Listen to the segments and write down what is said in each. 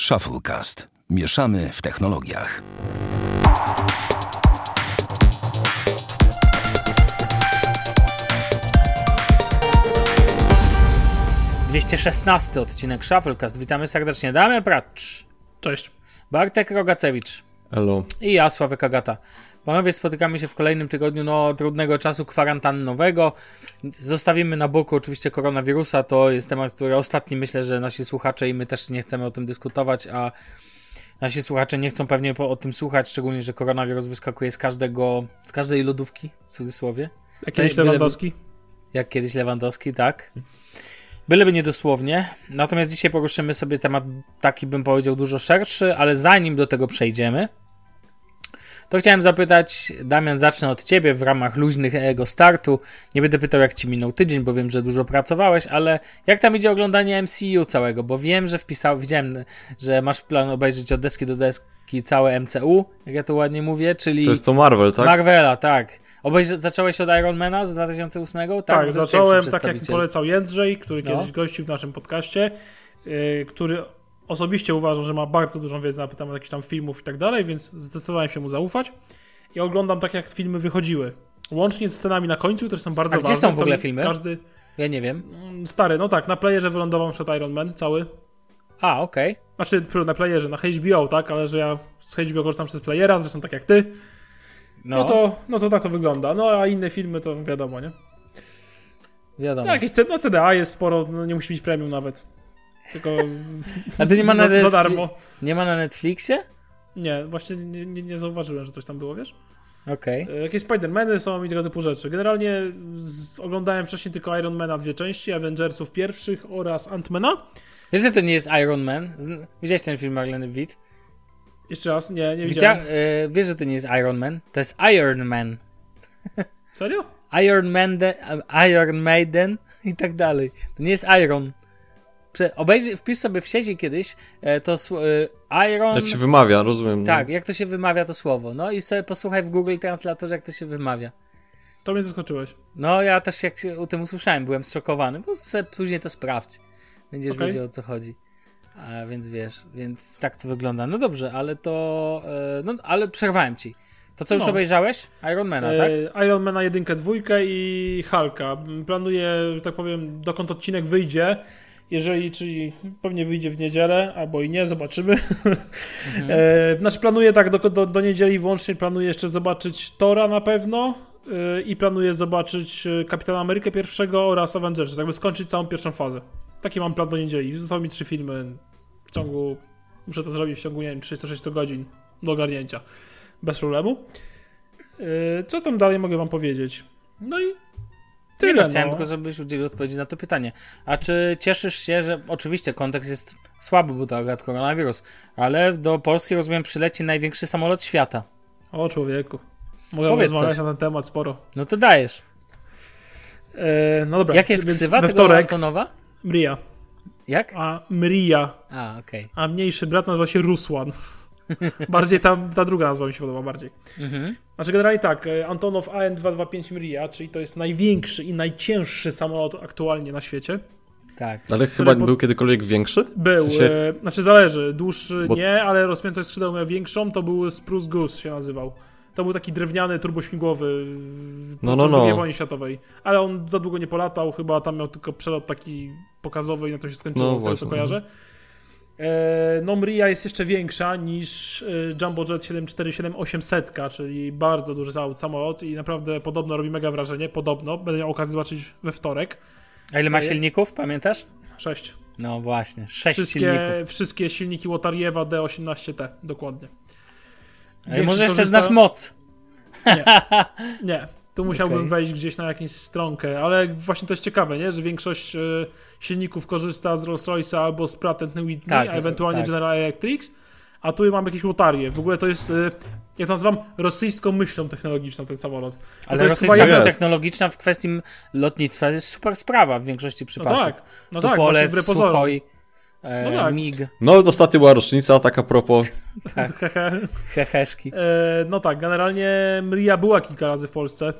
Shufflecast. Mieszamy w technologiach. Dwieście szesnasty odcinek Shufflecast. Witamy serdecznie. Damian Pracz, Cześć. Bartek Rogacewicz Elo. i ja, Sławek Agata. Panowie, spotykamy się w kolejnym tygodniu no, trudnego czasu kwarantannowego. Zostawimy na boku oczywiście koronawirusa. To jest temat, który ostatni myślę, że nasi słuchacze i my też nie chcemy o tym dyskutować, a nasi słuchacze nie chcą pewnie po, o tym słuchać, szczególnie, że koronawirus wyskakuje z każdego, z każdej lodówki, w cudzysłowie. Jak kiedyś Lewandowski? jak kiedyś Lewandowski, tak. Byleby niedosłownie. Natomiast dzisiaj poruszymy sobie temat taki, bym powiedział, dużo szerszy, ale zanim do tego przejdziemy, to chciałem zapytać, Damian, zacznę od ciebie w ramach luźnego startu. Nie będę pytał, jak ci minął tydzień, bo wiem, że dużo pracowałeś, ale jak tam idzie oglądanie MCU całego? Bo wiem, że wpisał, widziałem, że masz plan obejrzeć od deski do deski całe MCU, jak ja to ładnie mówię, czyli To jest to Marvel, tak? Marvela, tak. Obejrz- zacząłeś od Ironmana z 2008? Tak, jest zacząłem tak jak polecał Jędrzej, który No. kiedyś gościł w naszym podcaście, yy, który osobiście uważam, że ma bardzo dużą wiedzę na temat jakichś tam filmów i tak dalej, więc zdecydowałem się mu zaufać i oglądam tak jak filmy wychodziły. Łącznie z scenami na końcu, które są bardzo A gdzie ważne. są w ogóle filmy? Każdy Ja nie wiem. mm, stary, no tak, na playerze wylądował przed Iron Man cały. A, okej. Znaczy, na playerze, na HBO, tak, ale że ja z HBO korzystam przez playera, zresztą tak jak ty. No, No to, no to tak to wygląda. No a inne filmy to wiadomo, nie? wiadomo. No, jakieś no, CDA jest sporo, no, nie musi być premium nawet. Tylko A to nie ma na, za, darmo. nie ma na Netflixie? Nie, właśnie nie, nie, nie zauważyłem, że coś tam było, wiesz? Okej. E, Jakieś Spider-Many są i tego typu rzeczy. Generalnie z, oglądałem wcześniej tylko Iron Mana dwie części, Avengersów pierwszych oraz Ant-Mana. Wiesz, że to nie jest Iron Man? Widziałeś ten film Marleny Witt? Jeszcze raz, nie, nie Widzia- widziałem. e, wiesz, że to nie jest Iron Man? To jest Iron Man. Serio? Iron Man, de- Iron Maiden i tak dalej. To nie jest Iron. Obejrzyj, wpisz sobie w sieci kiedyś e, to e, Iron... Jak się wymawia, rozumiem. no. Tak, jak to się wymawia to słowo. No i sobie posłuchaj w Google Translatorze, jak to się wymawia. To mnie zaskoczyłeś. No, ja też jak się o tym usłyszałem, byłem zszokowany. Po prostu sobie później to sprawdź. Będziesz Okej. wiedział o co chodzi. A więc wiesz, więc tak to wygląda. No dobrze, ale to. E, no, ale przerwałem ci. To co już No. obejrzałeś? Ironmana, tak? E, Iron Mana jedynkę, dwójkę i Hulka. Planuję, że tak powiem, dokąd odcinek wyjdzie. Jeżeli, czyli pewnie wyjdzie w niedzielę, albo i nie, zobaczymy. Mhm. e, znaczy planuję tak, do, do, do niedzieli włącznie planuję jeszcze zobaczyć Tora na pewno e, i planuję zobaczyć e, Kapitana Amerykę pierwszego oraz Avengers, jakby skończyć całą pierwszą fazę. Taki mam plan do niedzieli. Zostały mi trzy filmy w ciągu, muszę to zrobić w ciągu, nie wiem, 360 godzin do ogarnięcia. Bez problemu. Yy, Co tam dalej mogę wam powiedzieć? No i tyle. no, No, chciałem tylko, żebyś udzielił odpowiedzi na to pytanie. A czy cieszysz się, że oczywiście kontekst jest słaby, bo to akurat koronawirus, ale do Polski rozumiem przyleci największy samolot świata. O człowieku. Mogę Powiedz rozmawiać coś. na ten temat sporo. No to dajesz. Yy, no dobra. Jak jest ksywa we wtorek Antonowa? Mria. Jak? A Mria, A, okej. a mniejszy brat nazywa się Rusłan. bardziej ta, ta druga nazwa mi się podoba bardziej. Mhm. Znaczy generalnie tak, e, Antonow AN-225 Mria, czyli to jest największy i najcięższy samolot aktualnie na świecie. Tak. Ale chyba po- był kiedykolwiek większy? Był, W sensie- e, znaczy zależy, dłuższy Bo- nie, ale rozpięte skrzydeł miał większą, to był Spruce Goose się nazywał. To był taki drewniany, turbośmigłowy w- No, no, no. II wojny światowej. Ale on za długo nie polatał, chyba tam miał tylko przelot taki pokazowy i na to się skończyło, No z tego co właśnie, kojarzę. No Mria jest jeszcze większa niż e, Jumbo Jet 747-800, czyli bardzo duży sam- samolot i naprawdę podobno robi mega wrażenie, podobno. Będę miał okazję zobaczyć we wtorek. A ile ma Ej. silników, pamiętasz? Sześć. No właśnie, sześć Wszystkie, silników. wszystkie silniki Łotariewa D18T, dokładnie. Większość może jeszcze korzysta- znasz moc. Nie, tu musiałbym Okej. wejść gdzieś na jakąś stronkę, ale właśnie to jest ciekawe, nie? że większość e, silników korzysta z Rolls-Royce'a albo z Pratt Whitney, Tak, a ewentualnie tak. General Electric, a tu mam jakieś łotarię. W ogóle to jest, e, jak to nazywam, rosyjską myślą technologiczną ten samolot. Ale to jest rosyjska myśl technologiczna w kwestii lotnictwa jest super sprawa w większości No przypadków. tak, no tak, Tupolew, wbrew pozorom. Suchoj, e, No tak. MIG, No, ostatnio była rocznica, tak a propos. Hehe. heheszki. E, no tak, generalnie Mria była kilka razy w Polsce.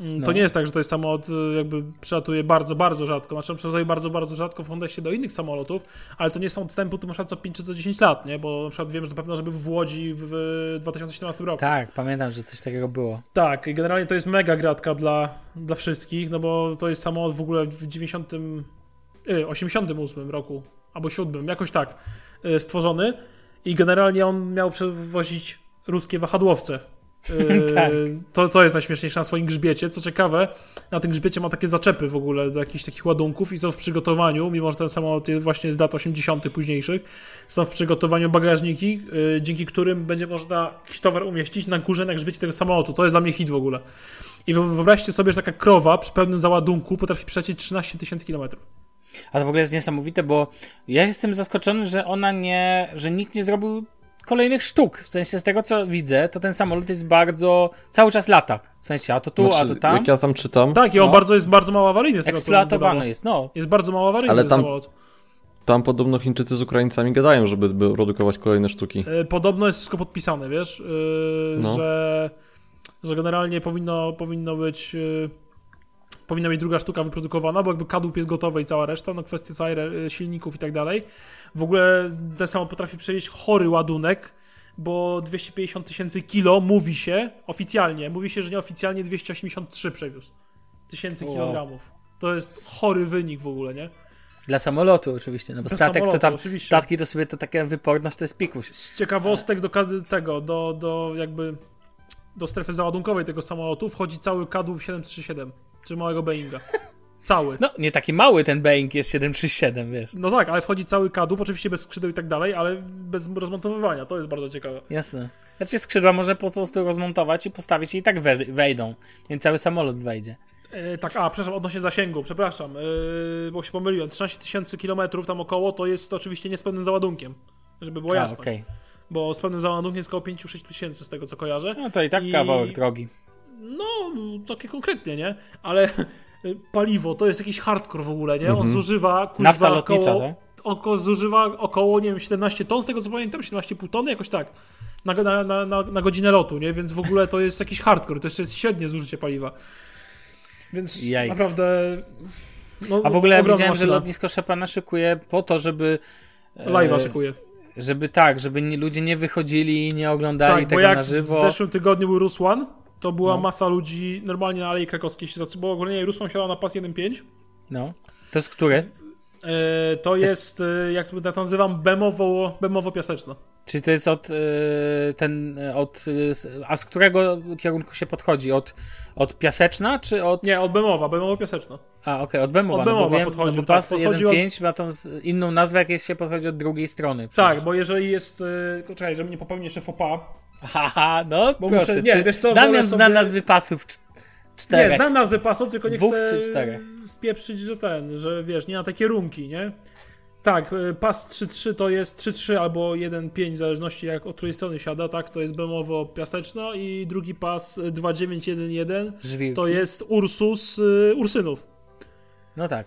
Mm, No. To nie jest tak, że to jest samolot y, jakby przelatuje bardzo, bardzo rzadko. Znaczy on przelatuje bardzo, bardzo rzadko w kontekście do innych samolotów, ale to nie są odstępy tu na przykład co 5 czy co 10 lat, nie? Bo na przykład wiem, że na pewno, żeby w Łodzi w w 2017 roku. Tak, pamiętam, że coś takiego było. Tak, i generalnie to jest mega gratka dla, dla wszystkich, no bo to jest samolot w ogóle w 90, y, 88 roku, albo 7, jakoś tak, y, stworzony i generalnie on miał przewozić ruskie wahadłowce. Y, Tak. to, to jest najśmieszniejsze na swoim grzbiecie. Co ciekawe, na tym grzbiecie ma takie zaczepy w ogóle do jakichś takich ładunków i są w przygotowaniu, mimo że ten samolot jest właśnie z lat 80. późniejszych, są w przygotowaniu bagażniki, y, dzięki którym będzie można jakiś towar umieścić na górze, na grzbiecie tego samolotu. To jest dla mnie hit w ogóle. I wyo- wyobraźcie sobie, że taka krowa przy pełnym załadunku potrafi przejść 13 tysięcy kilometrów. A to w ogóle jest niesamowite, bo ja jestem zaskoczony, że ona nie, że nikt nie zrobił kolejnych sztuk. W sensie z tego co widzę, to ten samolot jest bardzo, cały czas lata. W sensie, a to tu, a Znaczy, to tam. Jak ja tam czytam, Tak, i on No. bardzo jest bardzo mało awaryjny z tego, co Eksploatowany jest, no. Jest bardzo mało awaryjny Ale ten tam- samolot. tam podobno Chińczycy z Ukraińcami gadają, żeby by produkować kolejne sztuki. E, Podobno jest wszystko podpisane, wiesz, yy, No. że, że generalnie powinno, powinno być yy, powinna być druga sztuka wyprodukowana, bo jakby kadłub jest gotowy i cała reszta, no kwestie całej re- silników i tak dalej. W ogóle ten samolot potrafi przewieźć chory ładunek, bo 250 tysięcy kilo mówi się oficjalnie, mówi się, że nieoficjalnie 283 przewiózł tysięcy Wow. kilogramów. To jest chory wynik w ogóle, nie? Dla samolotu oczywiście, no bo Dla statek to tam, oczywiście. statki to sobie to taka wyporność to jest pikuś. z ciekawostek do tego, do, do jakby do strefy załadunkowej tego samolotu wchodzi cały kadłub 737, czy małego Boeinga. Cały. No, nie taki mały ten Boeing jest 737, wiesz. No tak, ale wchodzi cały kadłub, oczywiście bez skrzydeł i tak dalej, ale bez rozmontowywania. To jest bardzo ciekawe. Jasne. Znaczy skrzydła można po prostu rozmontować i postawić i tak we, wejdą. Więc cały samolot wejdzie. E, tak, a przepraszam, odnośnie zasięgu, przepraszam, e, bo się pomyliłem. 13 tysięcy kilometrów tam około to jest oczywiście nie z pełnym załadunkiem, żeby było jasne. okej. Bo z pełnym załadunkiem jest około 5-6 tysięcy z tego co kojarzę. No to i tak I- kawałek drogi. No, takie konkretnie, nie? Ale y, paliwo to jest jakiś hardcore w ogóle, nie? On zużywa kuźwa Nafta lotnicza, około, około, zużywa około, nie wiem, 17 ton, z tego co pamiętam, 17,5 tony, jakoś tak. Na, na, na, na, godzinę lotu, nie? Więc w ogóle to jest jakiś hardcore, to jeszcze jest średnie zużycie paliwa. Więc Yikes. naprawdę... No, A w ogóle ja widziałem, że maszyna. lotnisko Szepana szykuje po to, żeby... e, Live'a szykuje. Żeby tak, żeby nie, ludzie nie wychodzili i nie oglądali Tak, bo tego jak na w żywo. zeszłym tygodniu był Rusłan, to była No. masa ludzi normalnie na Alei Krakowskiej się zatrzymała, bo ogólnie Rusłan siadał na pas 1.5, No. To jest który? E, to jest, e, jak to nazywam, bemowo, bemowo piaseczno. Czy to jest od e, ten, e, od, a z którego kierunku się podchodzi? Od, od Piaseczna, czy od... Nie, od bemowa, bemowo piaseczno. A, okej, od Bemowa. Od no bo Bemowa wiem, podchodził, no bo tak, pas od- 1.5 ma tą inną nazwę, jak jest się podchodzi od drugiej strony. Tak, bo jeżeli jest, czekaj, żeby nie popełnić jeszcze faux pas. Haha, no Bo proszę. muszę- nie, wiesz co, Damian wolę zna sobie- nazwy pasów cz- Nie, czterech. znam nazwy pasów, tylko nie Dwóch chcę czterech? spieprzyć, że ten, że wiesz, nie na te kierunki, nie? Tak, e, pas 3.3 to jest 3.3 albo 1.5, w zależności jak od której strony siada, tak, to jest bemowo piaseczno i drugi pas e, 2.9.1.1 Żwirki. to jest Ursus y, Ursynów. No tak.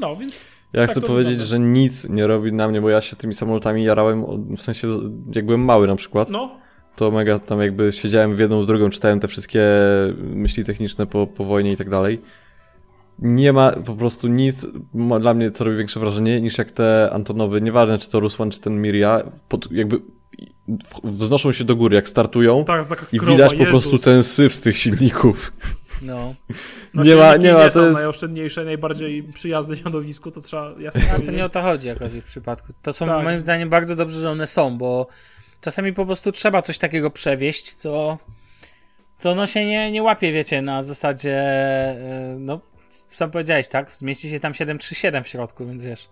No, więc Ja tak chcę powiedzieć, wygląda. że nic nie robi na mnie, bo ja się tymi samolotami jarałem, w sensie jak byłem mały na przykład, No, to mega tam jakby siedziałem w jedną, w drugą, czytałem te wszystkie myśli techniczne po, po wojnie i tak dalej. Nie ma po prostu nic dla mnie, co robi większe wrażenie, niż jak te Antonowy, nieważne czy to Rusłan, czy ten Miria, pod, jakby wznoszą się do góry, jak startują tak, taka i widać po Jezus. prostu ten syf z tych silników. No. No, nie ma, nie ma, to są jest... najoszczędniejsze, najbardziej przyjazne środowisku, to trzeba jasno A to nie o to chodzi jakoś w ich przypadku. To są Tak. moim zdaniem bardzo dobrze, że one są, bo czasami po prostu trzeba coś takiego przewieźć, co, co no się nie, nie łapie, wiecie, na zasadzie, e, no, sam powiedziałeś, tak? Zmieści się tam 737 w środku, więc wiesz,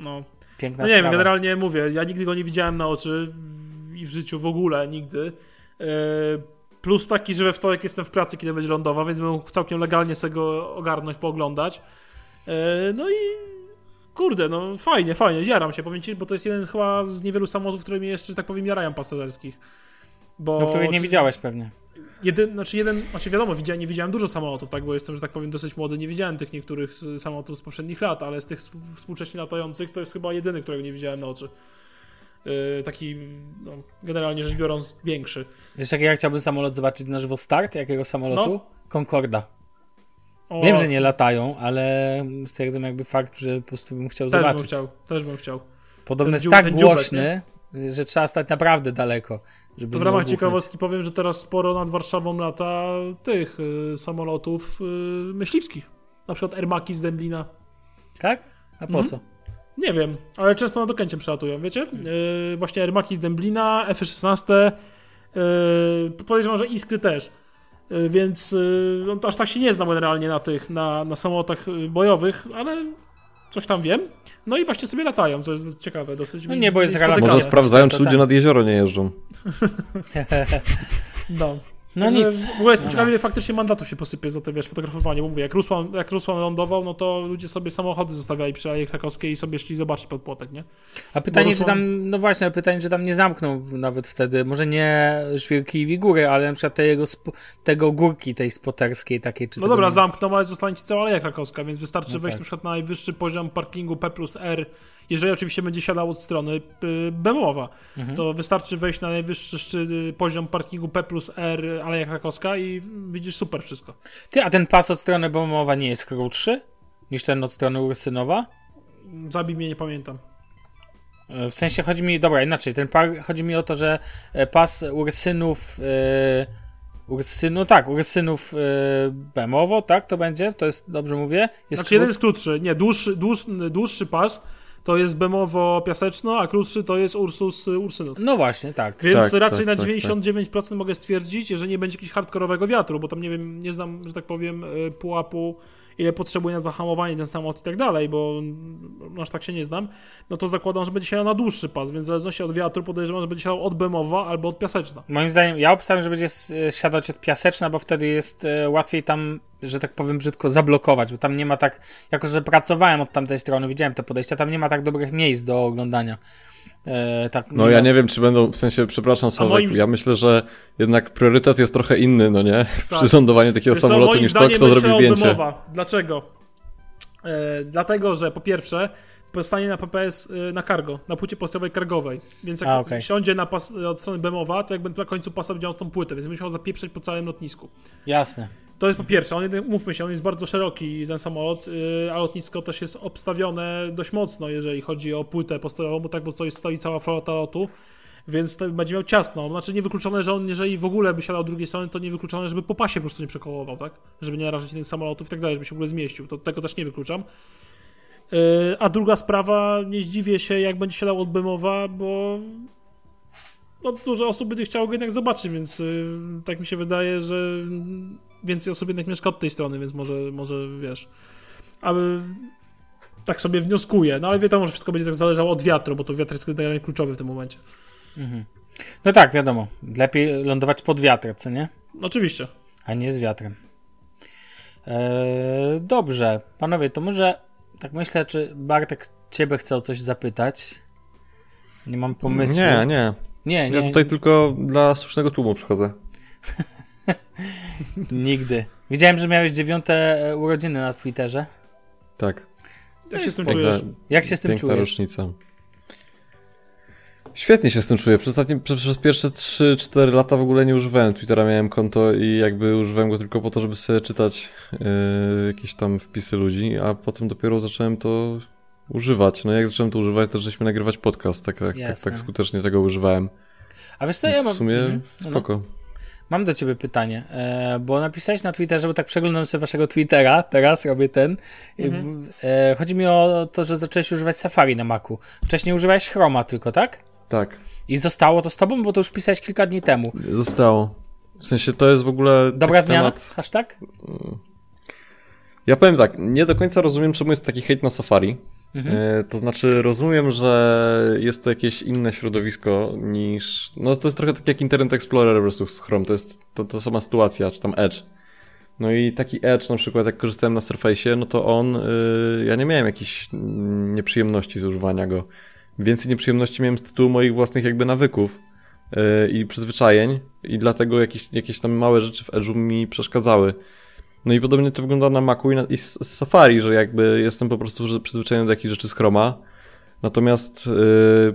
No. piękna no nie wiem, generalnie mówię, ja nigdy go nie widziałem na oczy i w życiu w ogóle nigdy. E, Plus taki, że we wtorek jestem w pracy, kiedy będzie lądował, więc mógł całkiem legalnie sobie go ogarnąć, pooglądać. E, No i kurde, no fajnie, fajnie, jaram się, powiem ci, bo to jest jeden chyba z niewielu samolotów, które mnie jeszcze, że tak powiem, jarają pasażerskich. Bo No, których nie widziałeś pewnie. Jeden, znaczy jeden, znaczy wiadomo, widziałem, nie widziałem dużo samolotów, tak, bo jestem, że tak powiem, dosyć młody, nie widziałem tych niektórych samolotów z poprzednich lat, ale z tych sp- współcześnie latających to jest chyba jedyny, którego nie widziałem na oczy. Yy, taki, no, generalnie rzecz biorąc, większy. Wiesz, jak ja chciałbym samolot zobaczyć na żywo start jakiego samolotu? No. Concorda. O, Wiem, że nie latają, ale stwierdzam jakby fakt, że po prostu bym chciał Też bym zobaczyć. chciał, też bym chciał. Podobno jest dziób- tak głośny, że trzeba stać naprawdę daleko. Żeby To w ramach ciekawostki powiem, że teraz sporo nad Warszawą lata tych y, samolotów y, myśliwskich. Na przykład Ermaki z Dęblina. Tak? A po Mhm. co? Nie wiem, ale często nad Okęciem przelatują, wiecie? Yy, właśnie Ermaki z Dęblina, F-16, yy, podejrzewam, że Iskry też. Yy, więc yy, no, to aż tak się nie znam generalnie na tych, na, na samolotach yy, bojowych, ale coś tam wiem. No i właśnie sobie latają, co jest ciekawe dosyć. No nie, bo jest. Może sprawdzają, czy ludzie tak. nad jezioro nie jeżdżą. No. No Także nic. W ogóle jestem ciekawy, ile faktycznie mandatów się posypie za te, wiesz, fotografowanie, bo mówię, jak Rusłan, jak Rusłan lądował, no to ludzie sobie samochody zostawiali przy Alei Krakowskiej i sobie szli zobaczyć pod płotek, nie? A pytanie, Bo czy tam, no właśnie, pytanie, czy tam nie zamknął nawet wtedy, może nie Żwirki i Wigury, ale na przykład tego, tego górki tej spoterskiej takiej, czy No dobra, nie- zamkną, ale zostanie ci cała Aleja Krakowska, więc wystarczy No wejść tak. na przykład na najwyższy poziom parkingu P plus R, jeżeli oczywiście będzie siadał od strony y, Bemowa, Mhm. to wystarczy wejść na najwyższy y, poziom parkingu P plus R Aleja Krakowska i widzisz super wszystko. Ty, a ten pas od strony Bomowa nie jest krótszy niż ten od strony Ursynowa? Zabij mnie, nie pamiętam. E, W sensie chodzi mi, dobra, inaczej, ten par, chodzi mi o to, że e, pas Ursynów, e, Ursynu, tak, Ursynów e, Bemowo, tak, to będzie, to jest, dobrze mówię? Jest Znaczy jeden krót- jest krótszy, nie, dłuższy, dłuższy, dłuższy pas to jest Bemowo Piaseczno, a krótszy to jest Ursus y, Ursynów. No właśnie, tak. Więc Tak, raczej tak, na tak, 99% mogę stwierdzić, że nie będzie jakiegoś hardkorowego wiatru, bo tam nie wiem, nie znam, że tak powiem, y, pułapu, ile potrzebuje na zahamowanie ten samolot i tak dalej, bo aż tak się nie znam, no to zakładam, że będzie siadał na dłuższy pas, więc w zależności od wiatru podejrzewam, że będzie siadał od Bemowa albo od Piaseczna. Moim zdaniem, ja obstawiam, że będzie siadać od Piaseczna, bo wtedy jest e, łatwiej tam, że tak powiem brzydko, zablokować, bo tam nie ma tak, jako że pracowałem od tamtej strony, widziałem te podejścia, tam nie ma tak dobrych miejsc do oglądania. E, tak, No ja nie wiem, czy będą, w sensie, przepraszam Sławek, moim- ja myślę, że jednak priorytet jest trochę inny, no nie? Tak. Przy lądowaniu takiego Wiesz samolotu niż to, kto będzie zrobi zdjęcie. Bemowa. Dlaczego? E, dlatego, że po pierwsze, stanie na PPS y, na cargo, na płycie postojowej cargowej. Więc jak A, okej. siądzie na pas, od strony Bemowa, to jakby na końcu pasa będzie miał tą płytę, więc będzie musiał zapieprzeć po całym lotnisku. Jasne. To jest po pierwsze, on, umówmy się, on jest bardzo szeroki, ten samolot, yy, a lotnisko też jest obstawione dość mocno, jeżeli chodzi o płytę postojową, bo tak, bo stoi, stoi cała flota lotu, więc to będzie miał ciasno. Znaczy niewykluczone, że on, jeżeli w ogóle by siadał drugiej strony, to niewykluczone, żeby po pasie po prostu nie przekołował, tak? Żeby nie narażać innych samolotów i tak dalej, żeby się w ogóle zmieścił. To tego też nie wykluczam. Yy, a druga sprawa, nie zdziwię się, jak będzie siadał od Bemowa, bo no, dużo osób będzie chciało go jednak zobaczyć, więc yy, tak mi się wydaje, że więcej osób jednak mieszka od tej strony, więc może, może wiesz, aby tak sobie wnioskuję, no ale wiadomo, że wszystko będzie tak zależało od wiatru, bo to wiatr jest generalnie kluczowy w tym momencie. Mhm. No tak, wiadomo. Lepiej lądować pod wiatrem, co nie? Oczywiście. A nie z wiatrem. Eee, dobrze, panowie, to może tak myślę, czy Bartek ciebie chce o coś zapytać? Nie mam pomysłu. Nie, nie. nie, nie Ja tutaj tylko dla słusznego tłumu przychodzę. nigdy. Widziałem, że miałeś dziewiąte e, urodziny na Twitterze. Tak. Jak się z tym Piękna, czujesz? Jak się z tym piękna czujesz? rocznica. Świetnie się z tym czuję. Przez, ostatnie, przez, przez pierwsze 3-4 lata w ogóle nie używałem Twittera, miałem konto i jakby używałem go tylko po to, żeby sobie czytać yy, jakieś tam wpisy ludzi, a potem dopiero zacząłem to używać. No jak zacząłem to używać, to żeśmy nagrywać podcast, tak, tak, tak, Jasne. tak skutecznie tego używałem. A wiesz co, Więc ja mam... w sumie Mhm. No, no. spoko. Mam do ciebie pytanie, e, bo napisałeś na Twitterze, bo tak przeglądam sobie waszego Twittera, teraz robię ten. Mhm. e, chodzi mi o to, że zacząłeś używać Safari na Macu. Wcześniej używałeś Chroma tylko, tak? Tak. I zostało to z tobą, bo to już pisałeś kilka dni temu. Zostało. W sensie to jest w ogóle Dobra taki zmiana? temat... Aż tak? Ja powiem tak, nie do końca rozumiem, czemu jest taki hejt na Safari. Mhm. E, to znaczy, rozumiem, że jest to jakieś inne środowisko niż. No to jest trochę tak jak Internet Explorer versus Chrome, to jest to, to sama sytuacja, czy tam Edge. No i taki Edge, na przykład, jak korzystałem na Surface, no to on. y, ja nie miałem jakichś nieprzyjemności z używania go. Więcej nieprzyjemności miałem z tytułu moich własnych jakby nawyków y, i przyzwyczajeń, i dlatego jakieś, jakieś tam małe rzeczy w Edge'u mi przeszkadzały. No i podobnie to wygląda na Macu i, na, i z, z Safari, że jakby jestem po prostu przyzwyczajony do jakichś rzeczy z Chroma. Natomiast yy,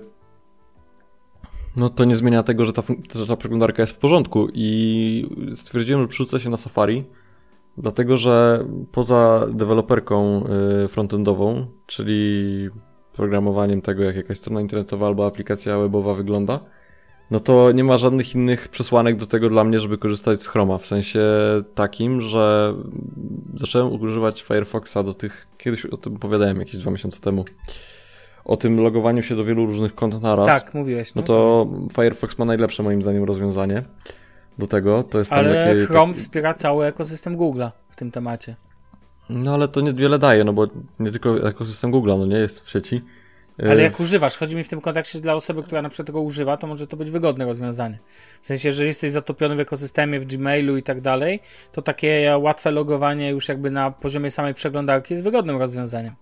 no to nie zmienia tego, że ta, że ta przeglądarka jest w porządku i stwierdziłem, że przerzucę się na Safari, dlatego że poza deweloperką y, frontendową, czyli programowaniem tego, jak jakaś strona internetowa albo aplikacja webowa wygląda, no to nie ma żadnych innych przesłanek do tego dla mnie, żeby korzystać z Chroma. W sensie takim, że zacząłem używać Firefoxa do tych, kiedyś o tym opowiadałem jakieś dwa miesiące temu, o tym logowaniu się do wielu różnych kont naraz. Tak, mówiłeś. No to Firefox ma najlepsze moim zdaniem rozwiązanie do tego. To jest tam Ale takie, Chrome tak- wspiera cały ekosystem Google'a w tym temacie. No ale to niewiele daje, no bo nie tylko ekosystem Google'a, no nie jest w sieci. Ale E, jak używasz, chodzi mi w tym kontekście dla osoby, która na przykład tego używa, to może to być wygodne rozwiązanie. W sensie, że jesteś zatopiony w ekosystemie, w Gmailu i tak dalej, to takie łatwe logowanie już jakby na poziomie samej przeglądarki jest wygodnym rozwiązaniem.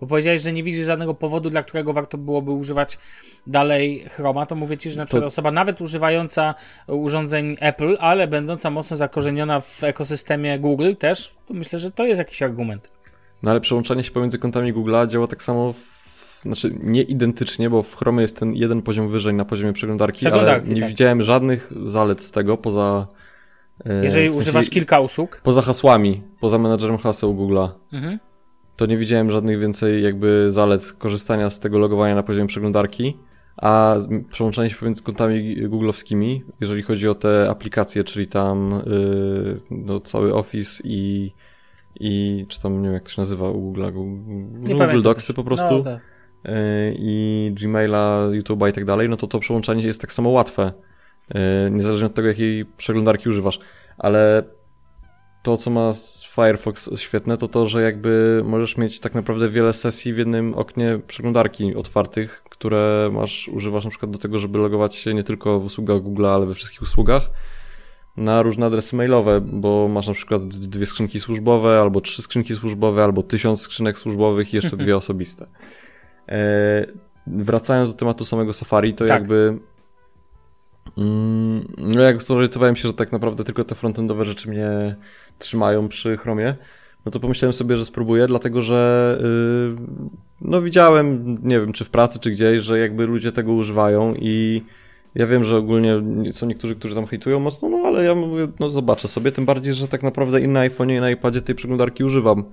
Bo powiedziałeś, że nie widzisz żadnego powodu, dla którego warto byłoby używać dalej Chroma, to mówię ci, że na przykład To- osoba nawet używająca urządzeń Apple, ale będąca mocno zakorzeniona w ekosystemie Google też, to myślę, że to jest jakiś argument. No ale przełączanie się pomiędzy kontami Google'a działa tak samo, w, znaczy nie identycznie, bo w Chromie jest ten jeden poziom wyżej na poziomie przeglądarki, ale nie tak. widziałem żadnych zalet z tego poza... e, Jeżeli w sensie używasz kilka usług, Poza hasłami, poza menadżerem haseł Google'a, mhm. to nie widziałem żadnych więcej jakby zalet korzystania z tego logowania na poziomie przeglądarki, a przełączanie się pomiędzy kontami googlowskimi, jeżeli chodzi o te aplikacje, czyli tam yy, no, cały Office i, i czy tam nie wiem jak to się nazywa u Google'a, Google, Google Docsy po prostu No, tak. Yy, i Gmaila, YouTube'a i tak dalej, no to to przełączanie jest tak samo łatwe, yy, niezależnie od tego jakiej przeglądarki używasz, ale to, co ma Firefox świetne, to to, że jakby możesz mieć tak naprawdę wiele sesji w jednym oknie przeglądarki otwartych, które masz, używasz na przykład do tego, żeby logować się nie tylko w usługach Google, ale we wszystkich usługach na różne adresy mailowe, bo masz na przykład dwie skrzynki służbowe, albo trzy skrzynki służbowe, albo tysiąc skrzynek służbowych i jeszcze dwie osobiste. E, wracając do tematu samego Safari, to Tak. jakby Mm, No jak zorientowałem się, że tak naprawdę tylko te frontendowe rzeczy mnie trzymają przy Chromie, no to pomyślałem sobie, że spróbuję, dlatego że yy, no widziałem, nie wiem, czy w pracy, czy gdzieś, że jakby ludzie tego używają i ja wiem, że ogólnie są niektórzy, którzy tam hejtują mocno, no ale ja mówię, no zobaczę sobie, tym bardziej, że tak naprawdę i na iPhone'ie i na iPadzie tej przeglądarki używam.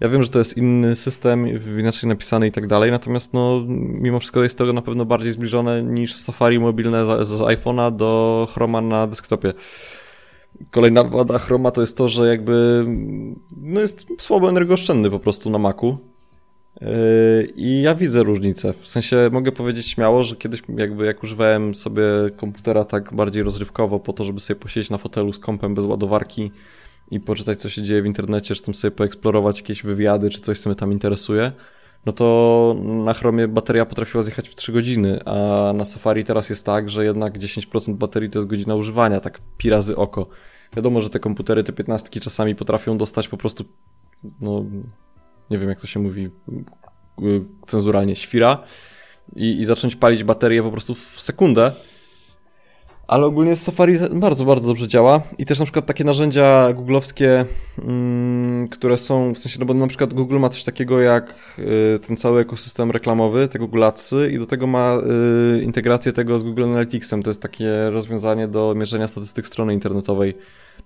Ja wiem, że to jest inny system, inaczej napisany i tak dalej, natomiast no, mimo wszystko jest to na pewno bardziej zbliżone niż Safari mobilne z, z iPhone'a do Chroma na desktopie. Kolejna wada Chroma to jest to, że jakby no jest słabo energooszczędny po prostu na Macu. Yy, I ja widzę różnicę. W sensie mogę powiedzieć śmiało, że kiedyś jakby jak używałem sobie komputera tak bardziej rozrywkowo po to, żeby sobie posiedzieć na fotelu z kompem bez ładowarki i poczytać co się dzieje w internecie, czy tam sobie poeksplorować jakieś wywiady, czy coś co mnie tam interesuje, no to na Chromie bateria potrafiła zjechać w 3 godziny, a na Safari teraz jest tak, że jednak 10% baterii to jest godzina używania, tak pi razy oko. Wiadomo, że te komputery, te 15 czasami potrafią dostać po prostu, no nie wiem jak to się mówi y, cenzuralnie, świra i, i zacząć palić baterię po prostu w sekundę. Ale ogólnie Safari bardzo, bardzo dobrze działa i też na przykład takie narzędzia googlowskie, mm, które są, w sensie, no bo na przykład Google ma coś takiego jak y, ten cały ekosystem reklamowy, te Google Adsy i do tego ma y, integrację tego z Google Analyticsem, to jest takie rozwiązanie do mierzenia statystyk strony internetowej.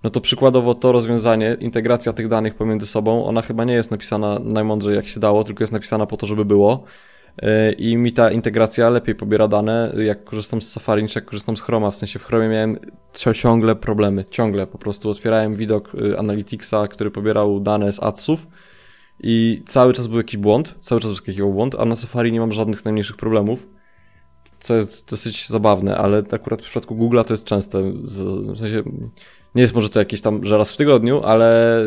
No to przykładowo to rozwiązanie, integracja tych danych pomiędzy sobą, ona chyba nie jest napisana najmądrzej jak się dało, tylko jest napisana po to, żeby było. Yy, I mi ta integracja lepiej pobiera dane, jak korzystam z Safari, niż jak korzystam z Chroma. W sensie w Chromie miałem ciągle problemy, ciągle. Po prostu otwierałem widok y, Analyticsa, który pobierał dane z adsów i cały czas był jakiś błąd, cały czas wyskakiwał błąd, a na Safari nie mam żadnych najmniejszych problemów, co jest dosyć zabawne, ale akurat w przypadku Google'a to jest częste. W sensie nie jest może to jakieś tam, że raz w tygodniu, ale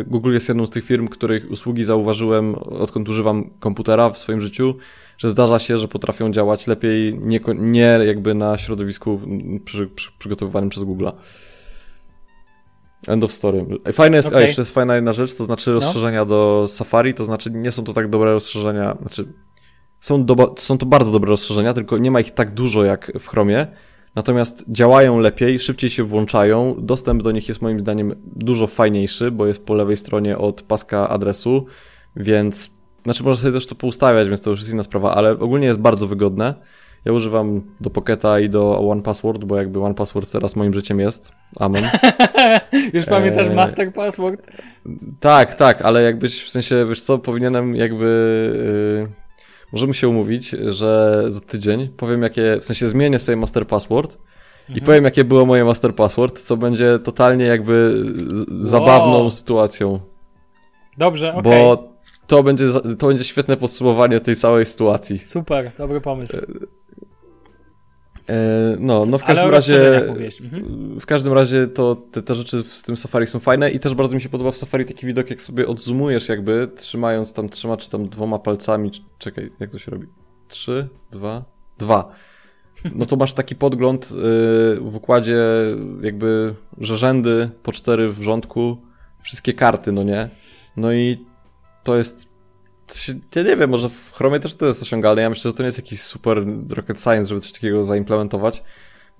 y, Google jest jedną z tych firm, których usługi zauważyłem, odkąd używam komputera w swoim życiu, że zdarza się, że potrafią działać lepiej nie, nie jakby na środowisku przy, przy, przygotowywanym przez Google'a. End of story. Fajne jest, a Okej. jeszcze jest fajna jedna rzecz, to znaczy rozszerzenia do Safari, to znaczy nie są to tak dobre rozszerzenia, znaczy są, do, są to bardzo dobre rozszerzenia, tylko nie ma ich tak dużo jak w Chromie, natomiast działają lepiej, szybciej się włączają, dostęp do nich jest moim zdaniem dużo fajniejszy, bo jest po lewej stronie od paska adresu, więc, znaczy można sobie też to poustawiać, więc to już jest inna sprawa, ale ogólnie jest bardzo wygodne. Ja używam do Pocketa i do One Password, bo jakby One Password teraz moim życiem jest. Amen. Już pamiętasz Eee. master password? Tak, tak, ale jakbyś, w sensie, wiesz co, powinienem jakby... Yy, możemy się umówić, że za tydzień powiem jakie, w sensie zmienię sobie master password i Mhm. powiem jakie było moje master password, co będzie totalnie jakby zabawną sytuacją, Dobrze, okej. bo to będzie, to będzie świetne podsumowanie tej całej sytuacji. Super, dobry pomysł. E, no, no w każdym razie... Mhm. W każdym razie to te, te rzeczy w tym Safari są fajne i też bardzo mi się podoba w Safari taki widok, jak sobie odzoomujesz jakby, trzymając tam trzyma czy tam dwoma palcami, czekaj, jak to się robi? Trzy, dwa, dwa. No to masz taki podgląd yy, w układzie jakby, że rzędy po cztery w rządku, wszystkie karty, no nie? No i to jest ja nie wiem, może w Chromie też to jest osiągalne. Ja myślę, że to nie jest jakiś super rocket science, żeby coś takiego zaimplementować.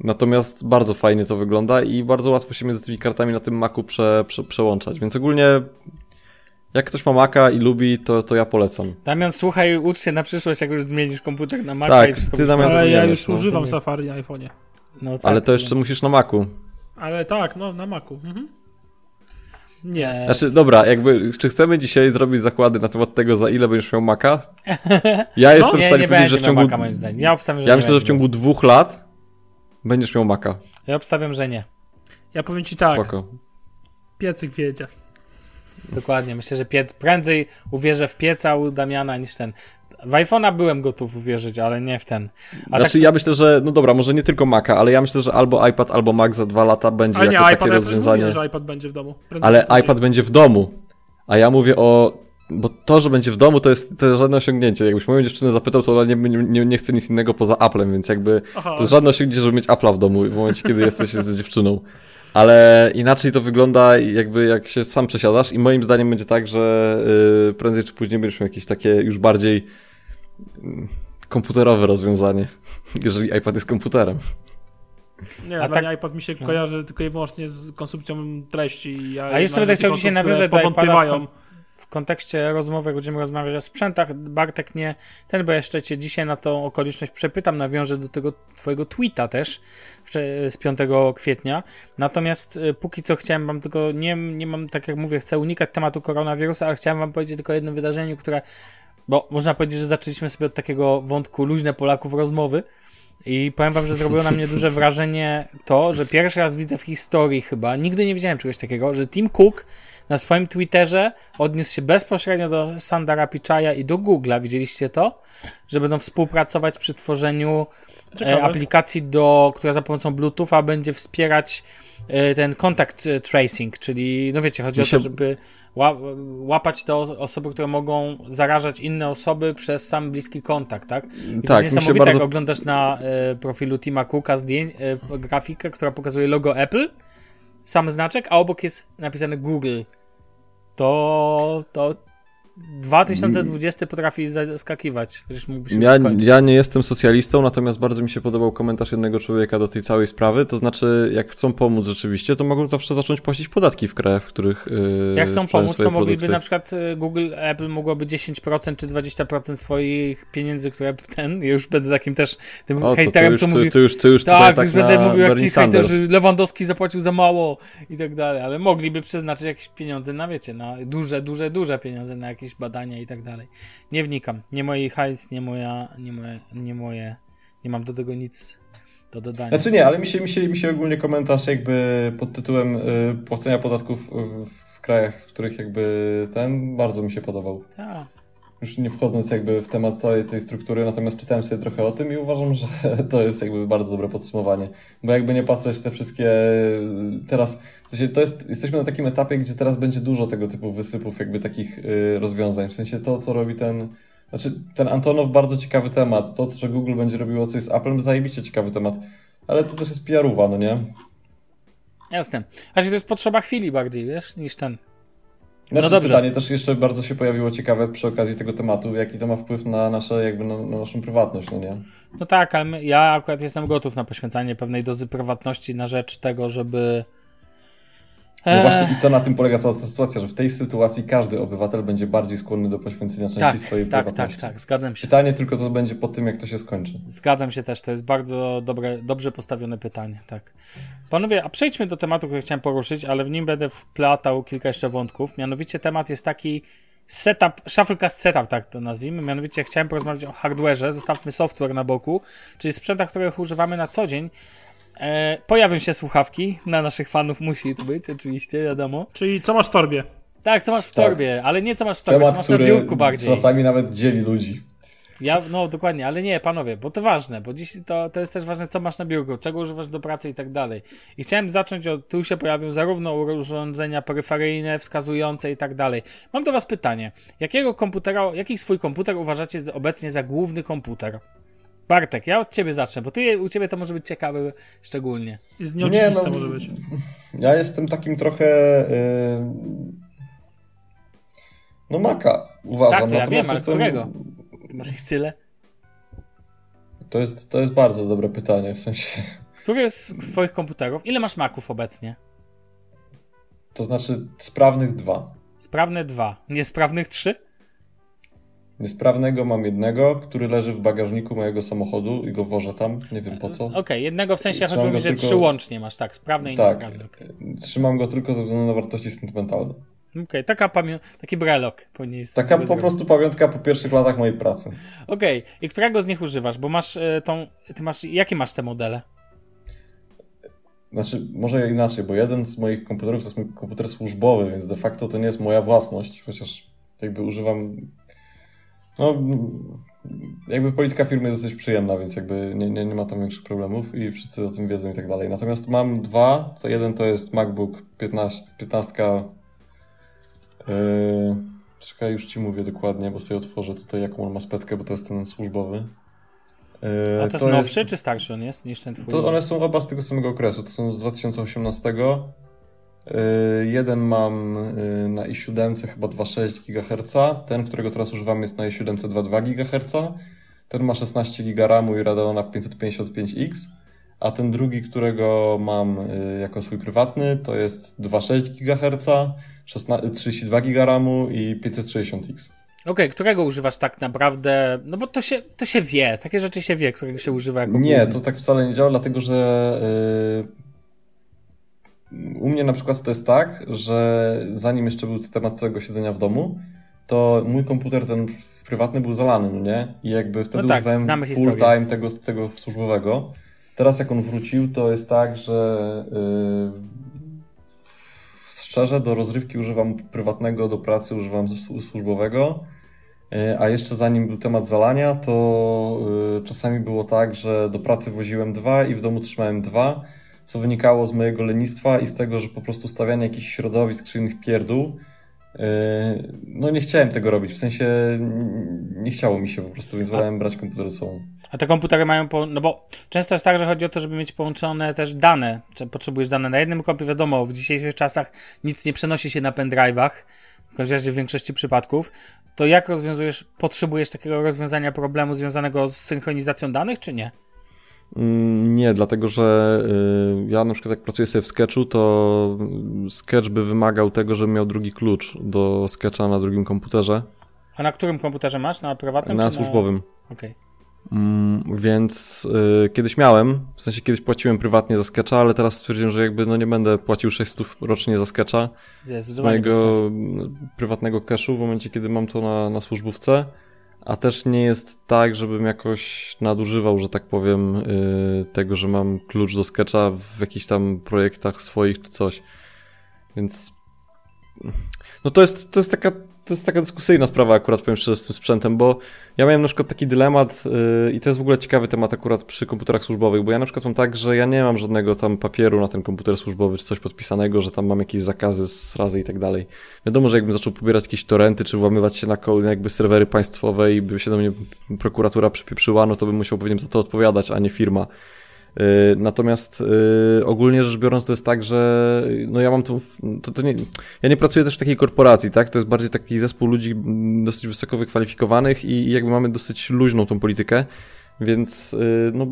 Natomiast bardzo fajnie to wygląda i bardzo łatwo się między tymi kartami na tym Macu prze, prze, przełączać. Więc ogólnie, jak ktoś ma Maca i lubi, to, to ja polecam. Damian, słuchaj, ucz się na przyszłość, jak już zmienisz komputer na Maca Tak, i wszystko ty, Damian. Ale ja już no. używam Safari na iPhone'ie. No, tak, Ale to jeszcze musisz na Macu. Ale tak, no na Macu. Mhm. Nie. Znaczy, dobra, jakby, czy chcemy dzisiaj zrobić zakłady na temat tego, za ile będziesz miał Maca? Ja jestem w nie, stanie nie powiedzieć, że w ciągu... Maca, moim zdaniem. Ja obstawiam, że Ja myślę, że w ciągu dwóch lat będziesz miał Maca. Ja obstawiam, że nie. Ja powiem ci tak, Spoko. piecyk wiedzie. Dokładnie. Myślę, że piec prędzej uwierzę w pieca u Damiana niż ten. W iPhone'a byłem gotów uwierzyć, ale nie w ten. A Znaczy, tak, ja myślę, że, no dobra, może nie tylko Maca, ale ja myślę, że albo iPad, albo Mac za dwa lata będzie Ale nie, jako takie iPad, ja też rozwiązanie. że iPad będzie w domu. Prędzej Ale później. iPad będzie w domu. A ja mówię o. Bo to, że będzie w domu, to jest, to jest żadne osiągnięcie. Jakbyś moją dziewczynę zapytał, to ona nie, nie, nie chce nic innego poza Applem, więc jakby Aha, to jest żadne osiągnięcie, żeby mieć Apple'a w domu w momencie, kiedy jesteś z dziewczyną. Ale inaczej to wygląda, jakby jak się sam przesiadasz, i moim zdaniem będzie tak, że yy, prędzej czy później będziesz miał jakieś takie już bardziej komputerowe rozwiązanie, jeżeli iPad jest komputerem. Nie, A dla tak- mnie iPad mi się kojarzy tylko i wyłącznie z konsumpcją treści. i Ja A jeszcze będę chciał dzisiaj nawiązać do iPada w w kontekście rozmowy, jak będziemy rozmawiać o sprzętach, Bartek nie, ten, bo jeszcze cię dzisiaj na tą okoliczność przepytam, nawiążę do tego twojego tweeta też z 5 kwietnia. Natomiast y, póki co chciałem wam tylko, nie, nie mam, tak jak mówię, chcę unikać tematu koronawirusa, ale chciałem wam powiedzieć tylko o jednym wydarzeniu, które, bo można powiedzieć, że zaczęliśmy sobie od takiego wątku luźne Polaków rozmowy, i powiem wam, że zrobiło na mnie duże wrażenie to, że pierwszy raz widzę w historii chyba, nigdy nie widziałem czegoś takiego, że Tim Cook na swoim Twitterze odniósł się bezpośrednio do Sandara Pichaia i do Google'a. Widzieliście to? Że będą współpracować przy tworzeniu Ciekawe. aplikacji, do, która za pomocą Bluetootha będzie wspierać e, ten contact e, tracing, czyli no wiecie, chodzi Mi o się- to, żeby ła- łapać te os- osoby, które mogą zarażać inne osoby przez sam bliski kontakt, tak? I to Tak, jest mi się niesamowite, bardzo- jak oglądasz na e, profilu Tima Cooka zdjęć, e, grafikę, która pokazuje logo Apple, sam znaczek, a obok jest napisane Google. To, to 2020 potrafi zaskakiwać. Ja, ja nie jestem socjalistą, natomiast bardzo mi się podobał komentarz jednego człowieka do tej całej sprawy. To znaczy, jak chcą pomóc rzeczywiście, to mogą zawsze zacząć płacić podatki w krajach, w których. Yy, Jak chcą pomóc, to mogliby produkty. na przykład e, Google, Apple mogłoby 10% czy 20% swoich pieniędzy, które ten, ja już będę takim też tym O, hejterem, już, co ty, mówi, ty już, ty już tak, tak już będę mówił jak ci hejterzy. Lewandowski zapłacił za mało i tak dalej, ale mogliby przeznaczyć jakieś pieniądze na, wiecie, na duże, duże, duże pieniądze na jakieś badania i tak dalej. Nie wnikam. Nie moi hajs, nie moja, nie moje, nie moje, nie mam do tego nic do dodania. Znaczy nie, ale mi się, mi się, mi się ogólnie komentarz jakby pod tytułem y, płacenia podatków w, w krajach, w których jakby ten bardzo mi się podobał. Tak. Już nie wchodząc jakby w temat całej tej struktury, natomiast czytałem sobie trochę o tym i uważam, że to jest jakby bardzo dobre podsumowanie. Bo jakby nie patrzeć te wszystkie teraz, w sensie to jest, jesteśmy na takim etapie, gdzie teraz będzie dużo tego typu wysypów jakby takich y, rozwiązań. W sensie to, co robi ten, znaczy ten Antonow bardzo ciekawy temat. To, że Google będzie robiło coś z Applem, zajebiście ciekawy temat. Ale to też jest PR-uwa, no nie? Jasne. A to jest potrzeba chwili bardziej, wiesz, niż ten. Znaczy, No dobrze. pytanie też jeszcze bardzo się pojawiło ciekawe przy okazji tego tematu, jaki to ma wpływ na nasze, jakby na, na naszą prywatność, no nie? No tak, ale ja akurat jestem gotów na poświęcanie pewnej dozy prywatności na rzecz tego, żeby No właśnie i to na tym polega cała ta sytuacja, że w tej sytuacji każdy obywatel będzie bardziej skłonny do poświęcenia części Tak, swojej tak, prywatności. tak, tak, zgadzam się. Pytanie tylko co będzie po tym, jak to się skończy. Zgadzam się też, to jest bardzo dobre, dobrze postawione pytanie, tak. Panowie, a przejdźmy do tematu, który chciałem poruszyć, ale w nim będę wplatał kilka jeszcze wątków. Mianowicie temat jest taki setup, shufflecast setup, tak to nazwijmy. Mianowicie chciałem porozmawiać o hardware'ze, zostawmy software na boku, czyli sprzętach, których używamy na co dzień. E, pojawią się słuchawki, na naszych fanów musi to być, oczywiście, wiadomo. Czyli co masz w torbie? Tak, co masz w Tak. torbie, ale nie co masz w torbie, co Temat, masz na który biurku bardziej. czasami nawet dzieli ludzi. Ja, no dokładnie, ale nie, panowie, bo to ważne, bo dziś to, to jest też ważne, co masz na biurku, czego używasz do pracy i tak dalej. I chciałem zacząć od, tu się pojawią zarówno urządzenia peryferyjne, wskazujące i tak dalej. Mam do was pytanie, jakiego komputera, jaki swój komputer uważacie obecnie za główny komputer? Bartek, ja od ciebie zacznę, bo ty, u ciebie to może być ciekawe szczególnie. Jest Nie, nieoczywiste no, może być. Ja jestem takim trochę. Yy... No maka uważam. tak, to ja Natomiast wiem, ale jestem... którego? Ty masz ich tyle? To jest, to jest bardzo dobre pytanie. W sensie. Który z twoich komputerów, ile masz maków obecnie? To znaczy sprawnych dwa. Sprawne dwa, niesprawnych trzy? Niesprawnego mam jednego, który leży w bagażniku mojego samochodu i go wożę tam. Nie wiem po co. Okej, jednego w sensie Trzymam chodziło mi, że tylko- trzy łącznie masz, tak, sprawne i Tak. niesprawne. Okej, Trzymam go tylko ze względu na wartości sentymentalne. Okej, taka pamię- taki brelok powinien Taka sobie po prostu pamiątka po pierwszych latach mojej pracy. Okej, i którego z nich używasz? Bo masz e, tą, ty masz, jakie masz te modele? Znaczy, może inaczej, bo jeden z moich komputerów to jest mój komputer służbowy, więc de facto to nie jest moja własność, chociaż jakby używam. No, jakby polityka firmy jest dosyć przyjemna, więc jakby nie, nie, nie ma tam większych problemów i wszyscy o tym wiedzą i tak dalej. Natomiast mam dwa, to jeden to jest MacBook 15, 15 yy, czekaj, już ci mówię dokładnie, bo sobie otworzę tutaj jaką on ma speckę, bo to jest ten służbowy. Yy, A to jest nowszy czy starszy on jest niż ten twój? to one są oba z tego samego okresu. To są z 2018. Yy, jeden mam yy, na i7 chyba 2,6 GHz. Ten, którego teraz używam, jest na i7 2,2 GHz. Ten ma 16 GB RAMu i Radeona 555X. A ten drugi, którego mam yy, jako swój prywatny, to jest 2,6 GHz, 16, 32 GB RAMu i 560X. Okej, którego używasz tak naprawdę? No bo to się, to się wie, takie rzeczy się wie, którego się używa jako Nie, główny. to tak wcale nie działa, dlatego że yy, u mnie na przykład to jest tak, że zanim jeszcze był temat całego siedzenia w domu, to mój komputer ten prywatny był zalany, no nie? I jakby wtedy No tak, używałem full time tego, tego służbowego. Teraz jak on wrócił, to jest tak, że yy, szczerze do rozrywki używam prywatnego, do pracy używam słu- służbowego. E, A jeszcze zanim był temat zalania, to y, czasami było tak, że do pracy woziłem dwa i w domu trzymałem dwa, co wynikało z mojego lenistwa i z tego, że po prostu stawianie jakichś środowisk czy innych pierdół, y, no nie chciałem tego robić, w sensie nie chciało mi się po prostu, więc wolałem brać komputer ze sobą. A te komputery mają, po, no bo często jest tak, że chodzi o to, żeby mieć połączone też dane. Czy potrzebujesz dane na jednym kompie, wiadomo, w dzisiejszych czasach nic nie przenosi się na pendrive'ach, w każdym razie w większości przypadków. To jak rozwiązujesz, potrzebujesz takiego rozwiązania problemu związanego z synchronizacją danych, czy nie? Mm, Nie, dlatego że y, ja na przykład jak pracuję sobie w Sketchu, to Sketch by wymagał tego, żebym miał drugi klucz do Sketcha na drugim komputerze, A na którym komputerze masz? Na prywatnym na służbowym. Na... Okej. Mm, więc y, kiedyś miałem, w sensie kiedyś płaciłem prywatnie za Sketcha, ale teraz stwierdziłem, że jakby no nie będę płacił 600 rocznie za Sketcha z mojego prywatnego cashu w momencie, kiedy mam to na, na służbówce. A też nie jest tak, żebym jakoś nadużywał, że tak powiem, y, tego, że mam klucz do Sketcha w jakichś tam projektach swoich czy coś. Więc no to jest, to jest taka to jest taka dyskusyjna sprawa akurat, powiem szczerze, z tym sprzętem, bo ja miałem na przykład taki dylemat yy, i to jest w ogóle ciekawy temat akurat przy komputerach służbowych, bo ja na przykład mam tak, że ja nie mam żadnego tam papieru na ten komputer służbowy, czy coś podpisanego, że tam mam jakieś zakazy z razy i tak dalej. Wiadomo, że jakbym zaczął pobierać jakieś torenty, czy włamywać się na jakby serwery państwowe i by się do mnie prokuratura przypieprzyła, no to bym musiał pewnie za to odpowiadać, a nie firma. Yy, Natomiast yy, ogólnie rzecz biorąc to jest tak, że no ja mam tą, to, to nie, ja nie pracuję też w takiej korporacji, tak? To jest bardziej taki zespół ludzi dosyć wysoko wykwalifikowanych i, jakby mamy dosyć luźną tą politykę, więc yy, no